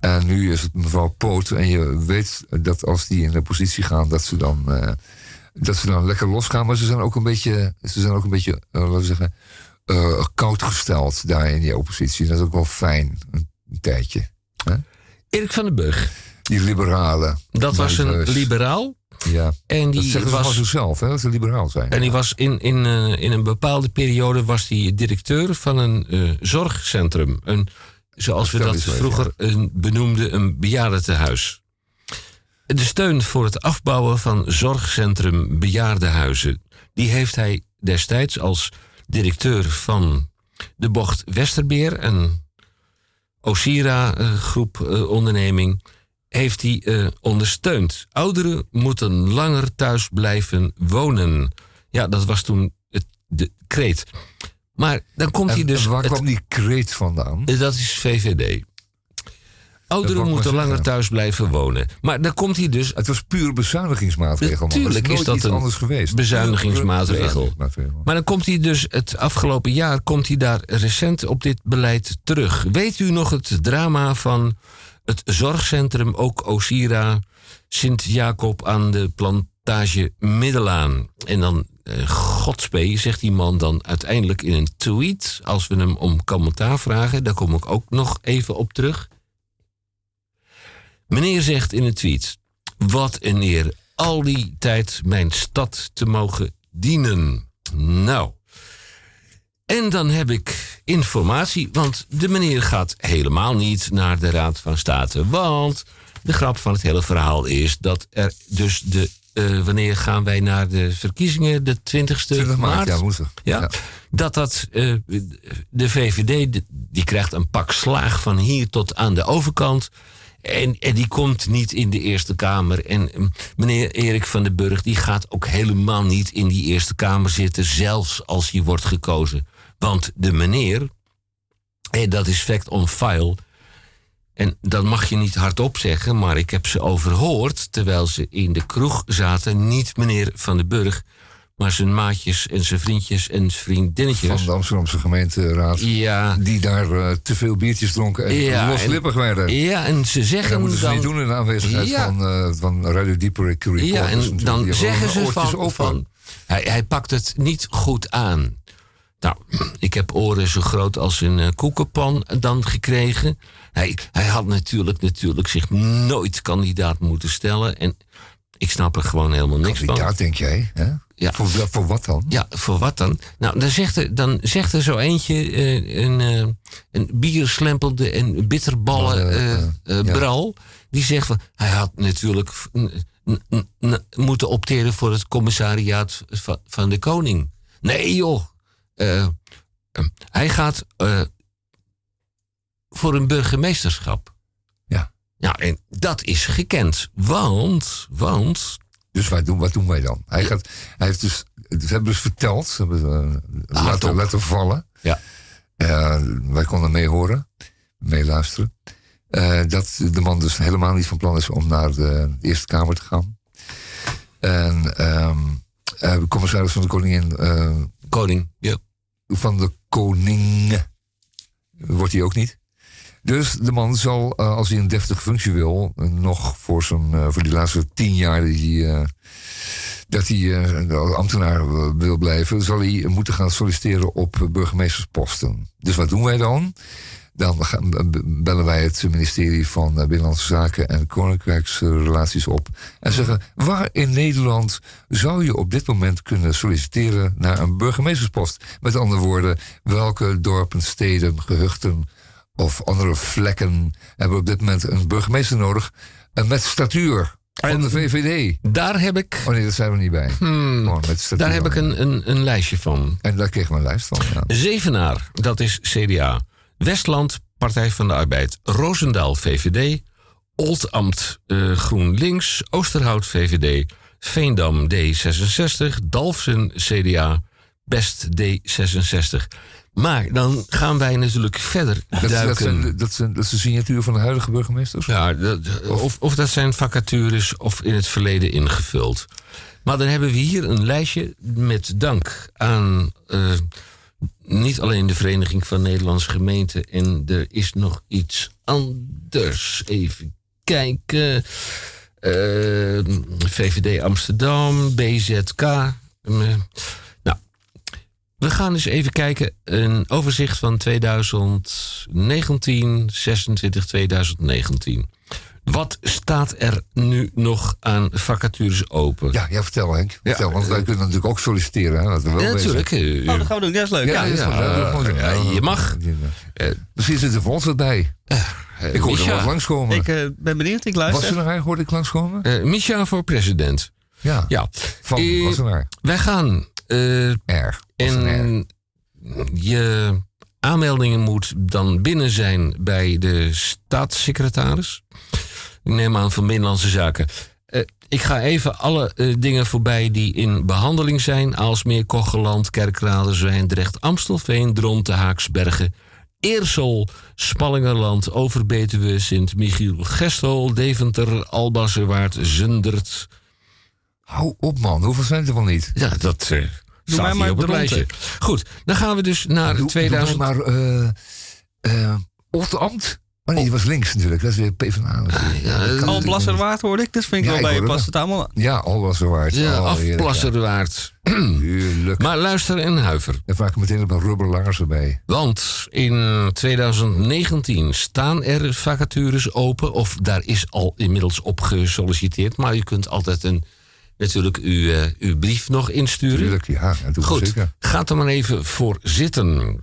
En nu is het mevrouw Poot. En je weet dat als die in de positie gaan, dat ze dan, eh, dat ze dan lekker losgaan. Maar ze zijn ook een beetje, ze zijn ook een beetje eh, laten we zeggen, koud gesteld daar in die oppositie. Dat is ook wel fijn, een, tijdje. Erik van den Burg. Die liberalen. Dat was een liberaal. Ja. En dat die zeggen ze was- van zichzelf, hè, dat ze liberaal zijn. En die was in, in, eh, in een bepaalde periode was die directeur van een eh, zorgcentrum. Een, zoals we dat vroeger een, benoemden, een bejaardentehuis. de steun voor het afbouwen van zorgcentrum Bejaardenhuizen... die heeft hij destijds als directeur van de Bocht Westerbeer... een Osira-groep eh, onderneming... heeft hij eh, ondersteund. Ouderen moeten langer thuis blijven wonen. Ja, dat was toen het, de kreet. Maar dan komt hij dus... waar het- kwam die kreet vandaan? Eh, Dat is VVD. Ouderen moeten langer zeggen. thuis blijven wonen. Maar dan komt hij dus... Het was puur bezuinigingsmaatregel. Natuurlijk is nooit dat een anders geweest. bezuinigingsmaatregel. Bezuinigingsmaatregel. Maar dan komt hij dus het afgelopen jaar komt hij daar recent op dit beleid terug. Weet u nog het drama van het zorgcentrum ook Osira Sint-Jacob aan de plantage Middelaan? En dan eh Godspee zegt die man dan uiteindelijk in een tweet, als we hem om commentaar vragen, daar kom ik ook nog even op terug. Meneer zegt in een tweet: Wat een eer al die tijd mijn stad te mogen dienen. Nou. En dan heb ik informatie, want de meneer gaat helemaal niet naar de Raad van State. Want de grap van het hele verhaal is dat er dus de. eh, wanneer gaan wij naar de verkiezingen? De 20ste 20 maart, maart? ja, woensdag. Ja, dat dat eh, de VVD de- die krijgt een pak slaag van hier tot aan de overkant. En, en die komt niet in de Eerste Kamer. En mm, meneer Erik van den Burg die gaat ook helemaal niet in die Eerste Kamer zitten, zelfs als hij wordt gekozen. Want de meneer, dat is fact on file. En dat mag je niet hardop zeggen, maar ik heb ze overhoord terwijl ze in de kroeg zaten. Niet meneer van den Burg, maar zijn maatjes en zijn vriendjes en vriendinnetjes. Van de Amsterdamse gemeenteraad. Ja. Die daar eh, te veel biertjes dronken en Ja, loslippig en- werden. Ja, en ze En zeggen dat moeten ze dan... niet doen in de aanwezigheid Ja. van, eh van Radio Dieper Curie Ja, en dan zeggen ze van, van hij, hij pakt het niet goed aan. Nou, ik heb oren zo groot als een eh, koekenpan dan gekregen. Hij, hij had natuurlijk, natuurlijk zich nooit kandidaat moeten stellen. En ik snap er gewoon helemaal niks van. Kandidaat, denk jij? Hè? Ja. Voor, voor wat dan? Ja, voor wat dan? Nou, dan zegt er, dan zegt er zo eentje eh, een, eh, een bierslempelde en bitterballen Ballen, ja. bral. Die zegt van, hij had natuurlijk moeten opteren voor het commissariaat van de koning. Nee joh, Eh, eh, hij gaat eh, voor een burgemeesterschap. Ja. Ja, en dat is gekend. Want, want Dus wat doen, wat doen wij dan? Hij, gaat, hij heeft dus, ze hebben dus verteld, ze hebben eh, laten, laten vallen. Ja. Wij konden mee horen, meeluisteren. dat de man dus helemaal niet van plan is om naar de Eerste Kamer te gaan. En de commissaris van de koningin. Koning, ja. Van de koning wordt hij ook niet. Dus de man zal, eh, als hij een deftige functie wil, nog voor, zijn, eh, voor die laatste tien jaar eh, dat hij ambtenaar wil blijven, zal hij moeten gaan solliciteren op burgemeestersposten. Dus wat doen wij dan? Dan gaan, bellen wij het ministerie van eh, Binnenlandse Zaken en Koninkrijksrelaties op. En zeggen: waar in Nederland zou je op dit moment kunnen solliciteren naar een burgemeesterspost? Met andere woorden, welke dorpen, steden, gehuchten of andere vlekken hebben op dit moment een burgemeester nodig? En met statuur van de VVD. Daar heb ik. Oh nee, dat zijn we niet bij. Statuur. Daar heb ik een, een, een lijstje van. En daar kregen we een lijst van. Ja. Zevenaar, dat is CDA. Westland, Partij van de Arbeid. Roosendaal, VVD. Oldambt, eh, GroenLinks. Oosterhout, VVD. Veendam, D66. Dalfsen, CDA. Best, D66. Maar dan gaan wij natuurlijk verder Dat, is- dat, duiken. zijn, dat, zijn, dat is de signatuur van de huidige burgemeesters? Ja, dat- of, of dat zijn vacatures of in het verleden ingevuld. Maar dan hebben we hier een lijstje met dank aan eh, niet alleen de Vereniging van Nederlandse Gemeenten. En er is nog iets anders. Even kijken. Eh, VVD Amsterdam, BZK. eh, nou, we gaan eens even kijken. Een overzicht van 2019, 26, 2019. Wat staat er nu nog aan vacatures open? Ja, ja vertel Henk. Vertel, want wij kunnen natuurlijk ook solliciteren. Hè, dat we wel Ja, natuurlijk. eh, Oh, dat gaan we doen. Ja, is leuk. Ja, Ja, dat dat je mag. Eh, Misschien zit er voor ons wat bij. ik hoorde Misha. wel langskomen. Ik eh, ben benieuwd. Ik Was luister. er hij hoorde ik langskomen? Eh, Misha voor president. Ja. Ja. Van Eh, Wassenaar. Wij gaan. eh, R. en je aanmeldingen moet dan binnen zijn bij de staatssecretaris. Neem aan van Binnenlandse Zaken. Eh, ik ga even alle eh, dingen voorbij die in behandeling zijn. Aalsmeer, Kocheland, Kerkrade, Zwijndrecht, Amstelveen, Dronten, Haaksbergen, Eersel, Spallingerland, Overbetuwe, Sint-Michiel, Gestel, Deventer, Albasserwaard, Zundert. Hou op man, hoeveel zijn er wel niet? Ja, dat eh staat mij maar op het lijstje. Goed, dan gaan we dus naar Doe- 2000. doe maar Otterambt. Nee, die was links natuurlijk. Dat is weer PvdA natuurlijk. Ja, eh, Al Blasserwaard hoorde ik. Dat vind ik Ja, wel bij je past het allemaal. Ja, al was er waard. Ja, Oh, ja. Heerlijk. Maar luister en huiver. Dan vraag ik meteen op een rubber laarzen bij. Want in 2019 staan er vacatures open. Of daar is al inmiddels op gesolliciteerd. Maar u kunt altijd een, natuurlijk uw, eh, uw brief nog insturen. Tuurlijk, ja. Goed, zeker. gaat er maar even voor zitten.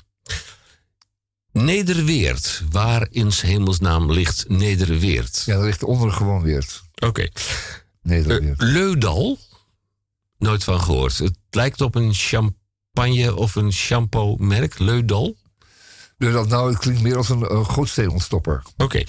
Nederweert. Waar in hemelsnaam ligt Nederweert? Ja, dat ligt onder gewoon weer. Oké. Nederweert. Eh, Leudal. Nooit van gehoord. Het lijkt op een champagne of een shampoo-merk. Leudal. Dus dat, nou, het klinkt meer als een uh, gootsteenontstopper. Oké.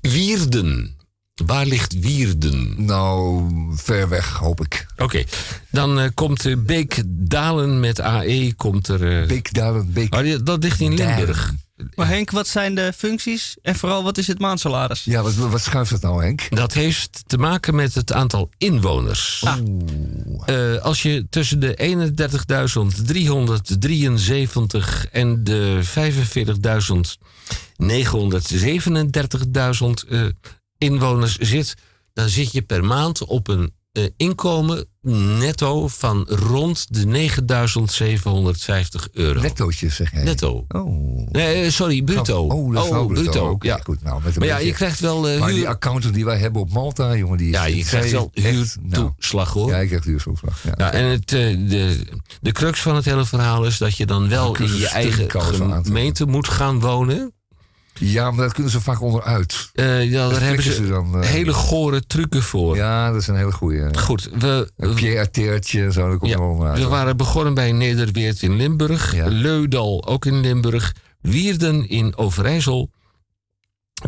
Wierden. Waar ligt Wierden? Nou, ver weg, hoop ik. Oké. Dan eh, komt uh, Beekdalen met AE. Komt er. eh, Beekdalen, Beek. Oh, dat ligt in Limburg. Maar Henk, wat zijn de functies? En vooral, wat is het maandsalaris? Ja, wat, wat schuift dat nou, Henk? Dat heeft te maken met het aantal inwoners. Eh, als je tussen de 31.373 en de 45.937.000 eh, inwoners zit, dan zit je per maand op een eh, inkomen netto van rond de 9.750 euro. Nettootjes, zeg jij. Netto. Oh. Nee, eh, sorry, bruto. Oh, dat is wel bruto. Ja. goed. Nou, Maar ja, beetje- je krijgt wel eh, Maar huur- die accountant die wij hebben op Malta, jongen, die is... Ja, je krijgt wel huurtoeslag, hoor. Ja, ik krijg huurtoeslag. Ja. Ja, en het, de, de crux van het hele verhaal is dat je dan wel in je eigen gemeente moet gaan wonen. Ja, maar dat kunnen ze vaak onderuit. Eh, ja, daar hebben ze, ze dan, eh, hele gore trucken voor. Ja, dat is een hele goede. Goed, we, Een Pierre ja, wel onderuit. we waren begonnen bij Nederweert in Limburg. Ja. Leudal ook in Limburg. Wierden in Overijssel.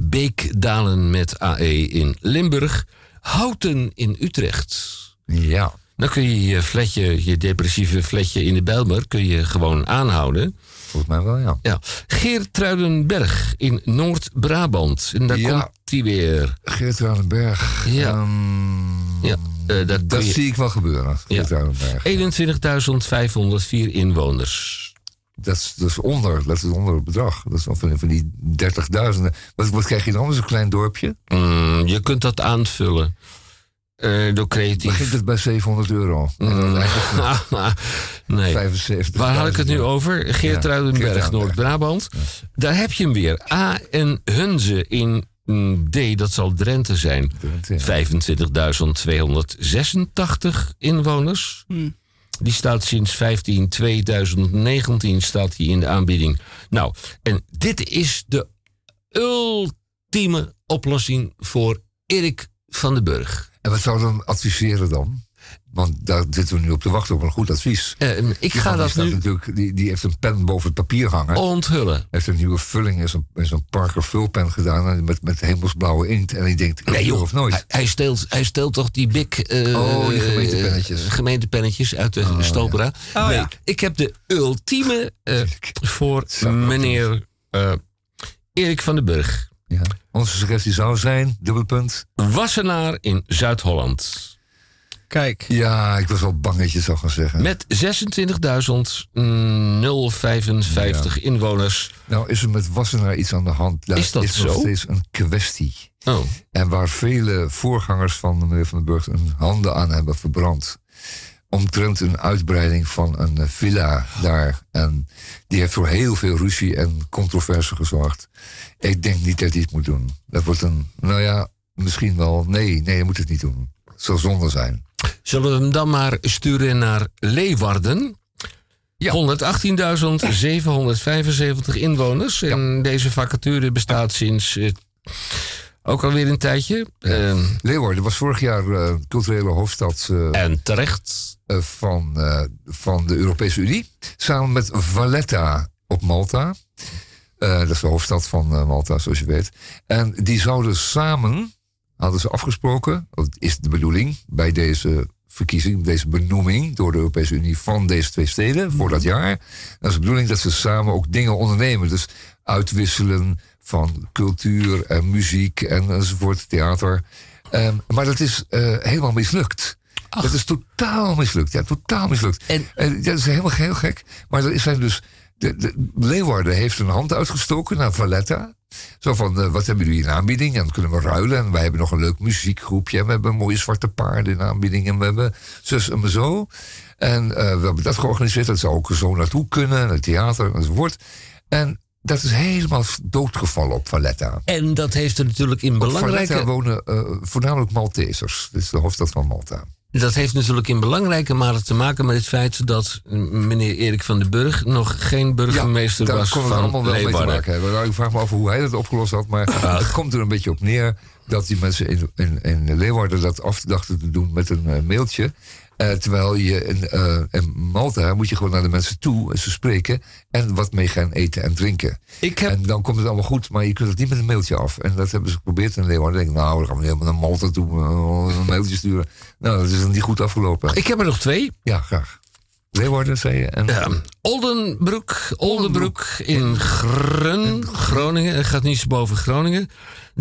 Beekdalen met AE in Limburg. Houten in Utrecht. Ja. Dan kun je je fletje, je depressieve fletje in de Bijlmer, kun je gewoon aanhouden. Volgens mij wel, ja. Ja. Geertruidenberg in Noord-Brabant. En daar Ja. komt hij weer. Geertruidenberg. Ja. Ehm, Ja, eh, dat kun dat je- zie ik wel gebeuren. Geertruidenberg. 21.504 inwoners. Dat is, dat is onder, dat is onder het bedrag. Dat is van, van die 30.000. Wat, wat krijg je dan? Dat is een klein dorpje. Mm, je kunt dat aanvullen. Eh, door creatief. Begint het bij 700 euro. Mm, nee. 75. Waar had ik het nu over? Geertruidenberg, Geertruidenberg. Noord-Brabant. Daar heb je hem weer. A en Hunze in mm, D, dat zal Drenthe zijn. 25.286 inwoners. Hmm. Die staat sinds 15 2019 staat die in de aanbieding. Nou, en dit is de ultieme oplossing voor Erik van den Burg. En wat zou dan adviseren dan? Want daar zitten we nu op te wachten op een goed advies. Eh, ik Die ga dat nu Natuurlijk, die, die heeft een pen boven het papier hangen. onthullen. heeft een nieuwe vulling in zijn, in zijn Parker vulpen gedaan. Met, met hemelsblauwe inkt. En die denkt, Nee joh, of nooit. Hij, hij, steelt, hij steelt toch die big... eh, Oh, die gemeentepennetjes. eh, gemeentepennetjes uit de Stopera. Oh, nee, ja. ik heb de ultieme eh, voor meneer eh, Erik van den Burg. Ja. Onze suggestie zou zijn, dubbelpunt. Wassenaar in Zuid-Holland. Kijk. Ja, ik was wel bang dat je zou gaan zeggen. Met 26.055 inwoners. Nou is er met Wassenaar iets aan de hand. Daar Is dat nog zo? steeds een kwestie. Oh, En waar vele voorgangers van de meneer Van den Burg hun handen aan hebben verbrand. Omtrent een uitbreiding van een eh, villa daar. En die heeft voor heel veel ruzie en controverse gezorgd. Ik denk niet dat hij het moet doen. Dat wordt een, nou ja, misschien wel. Nee, nee, je moet het niet doen. Het zal zonde zijn. Zullen we hem dan maar sturen naar Leeuwarden? 118.775 inwoners. En deze vacature bestaat sinds eh, ook alweer een tijdje. Ehm, Leeuwarden was vorig jaar eh, culturele hoofdstad. eh, en terecht. Eh, van, eh, van de Europese Unie. Samen met Valletta op Malta. Eh, dat is de hoofdstad van Malta, zoals je weet. En die zouden samen, hadden ze afgesproken, dat is de bedoeling bij deze verkiezing, deze benoeming door de Europese Unie van deze twee steden voor dat jaar. Dat is de bedoeling dat ze samen ook dingen ondernemen. Dus uitwisselen van cultuur en muziek en enzovoort, theater. Ehm, maar dat is helemaal mislukt. Dat is totaal mislukt. Ja, totaal mislukt. En, dat is helemaal heel gek. Maar er zijn dus. De, de, Leeuwarden heeft een hand uitgestoken naar Valletta. Zo van, eh, wat hebben jullie in aanbieding? En dan kunnen we ruilen. En wij hebben nog een leuk muziekgroepje. En we hebben mooie zwarte paarden in aanbieding. En we hebben zus en zo. En eh, we hebben dat georganiseerd. Dat zou ook zo naartoe kunnen. Het theater enzovoort. En dat is helemaal doodgevallen op Valletta. En dat heeft er natuurlijk in Op belangrijke... Valletta wonen eh, voornamelijk Maltesers. Dit is de hoofdstad van Malta. Dat heeft natuurlijk in belangrijke mate te maken met het feit dat meneer Erik van den Burg nog geen burgemeester daar was kon het van allemaal wel mee te maken hebben. Nou, ik vraag me af hoe hij dat opgelost had. Maar het komt er een beetje op neer dat die mensen in, in, in Leeuwarden dat af dachten te doen met een eh, mailtje. Eh, terwijl je in, eh, in Malta moet je gewoon naar de mensen toe en ze spreken. En wat mee gaan eten en drinken. En dan komt het allemaal goed, maar je kunt het niet met een mailtje af. En dat hebben ze geprobeerd in Leeuwarden. Ik denk, nou, dan gaan we helemaal naar Malta toe eh, een mailtje sturen. Nou, dat is dan niet goed afgelopen. Ik heb er nog twee. Ja, graag. Leeuwarden. En, Ja, Oldenbroek, Oldenbroek in Grun, Groningen. Het gaat niet boven Groningen. 23.256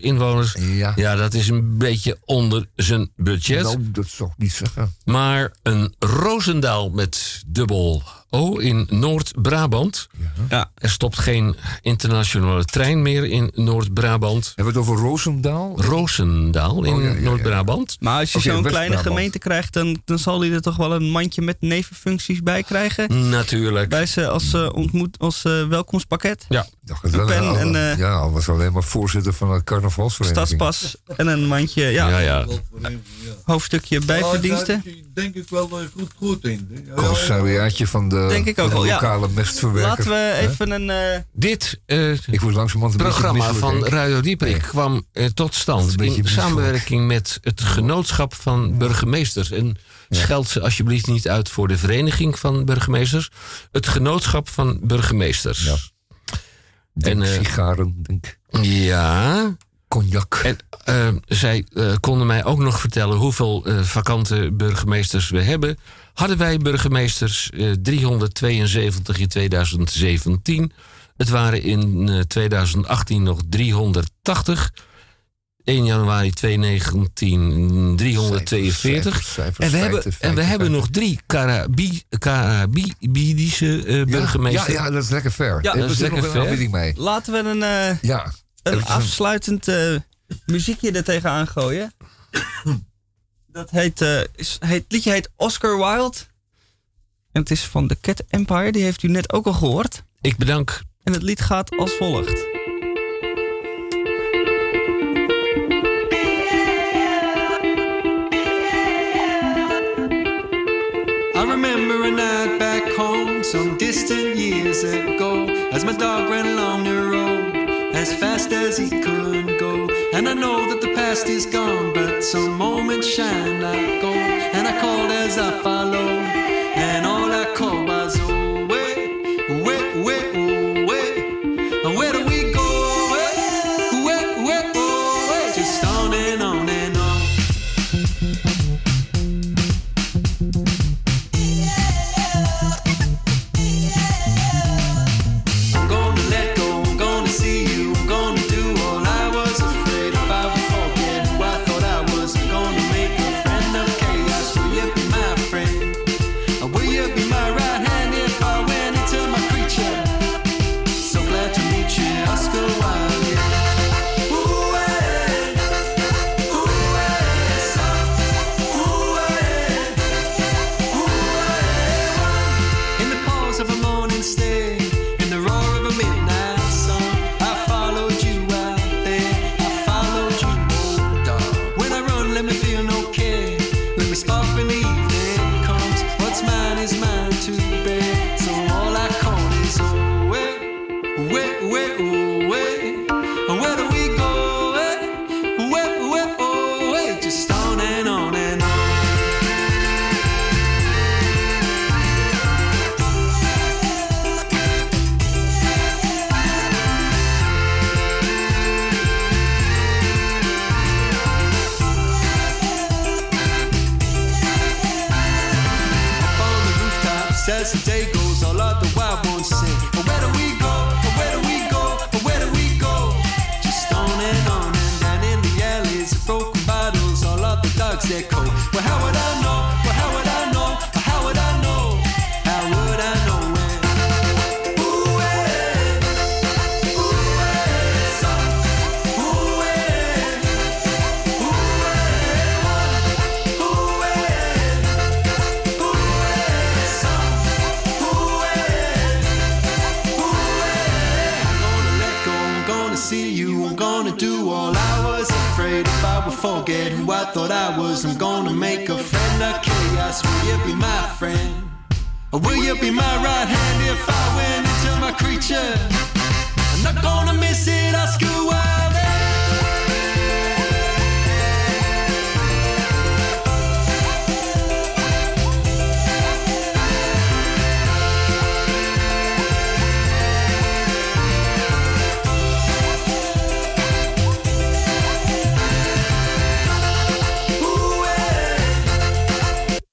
inwoners. Ja. dat is een beetje onder zijn budget. Nou, dat zou ik niet zeggen. Maar een Roosendaal met dubbel O in Noord-Brabant. Ja. Er stopt geen internationale trein meer in Noord-Brabant. Hebben we het over Roosendaal? Roosendaal in Oh, ja, ja, ja. Noord-Brabant. Maar als je zo'n kleine gemeente krijgt, dan, dan zal hij er toch wel een mandje met nevenfuncties bij krijgen. Natuurlijk. Bij ze als, eh, ontmoet, als eh, welkomstpakket. Ja. dacht het wel. pen ja, en, eh, ja, hij was alleen maar voorzitter van de carnavalsvereniging. Stadspas en een mandje, ja. Ja, ja. Hoofdstukje bijverdiensten. Denk ik wel goed, goed in. Ja, ja, ja. Commissariaatje van de, Denk ik ook wel, ja. lokale mestverwerker. Laten we even een... eh, Dit eh, Ik word langzamerhand een programma beetje van. Radio Dieperik kwam eh, tot stand een beetje in samenwerking met het genootschap van burgemeesters. En scheld ze alsjeblieft niet uit voor de vereniging van burgemeesters. Het genootschap van burgemeesters. Ja. Denk En, eh, sigaren, denk Ja. cognac. En eh, zij eh, konden mij ook nog vertellen hoeveel eh, vakante burgemeesters we hebben. Hadden wij burgemeesters eh, 372 in 2017. Het waren in eh, 2018 nog 380. 1 januari 2019 342. Cijfers, cijfers, en we, hebben, feiten, en we hebben feiten. nog drie Carabi- Carabidische eh, Ja, burgemeesters. Ja, ja, dat is lekker ver. Ja, dat is lekker ver. mee. laten we een, eh, Ja. een afsluitend eh, muziekje er tegenaan gooien. Dat heet, eh, is, heet, het liedje heet Oscar Wilde. En het is van The Cat Empire, die heeft u net ook al gehoord. Ik bedank. En het lied gaat als volgt. I remember a night back home some distant years ago as my dog ran along the road as fast as he could go. And I know that the past is gone, but some moments shine like gold. And I called as I followed,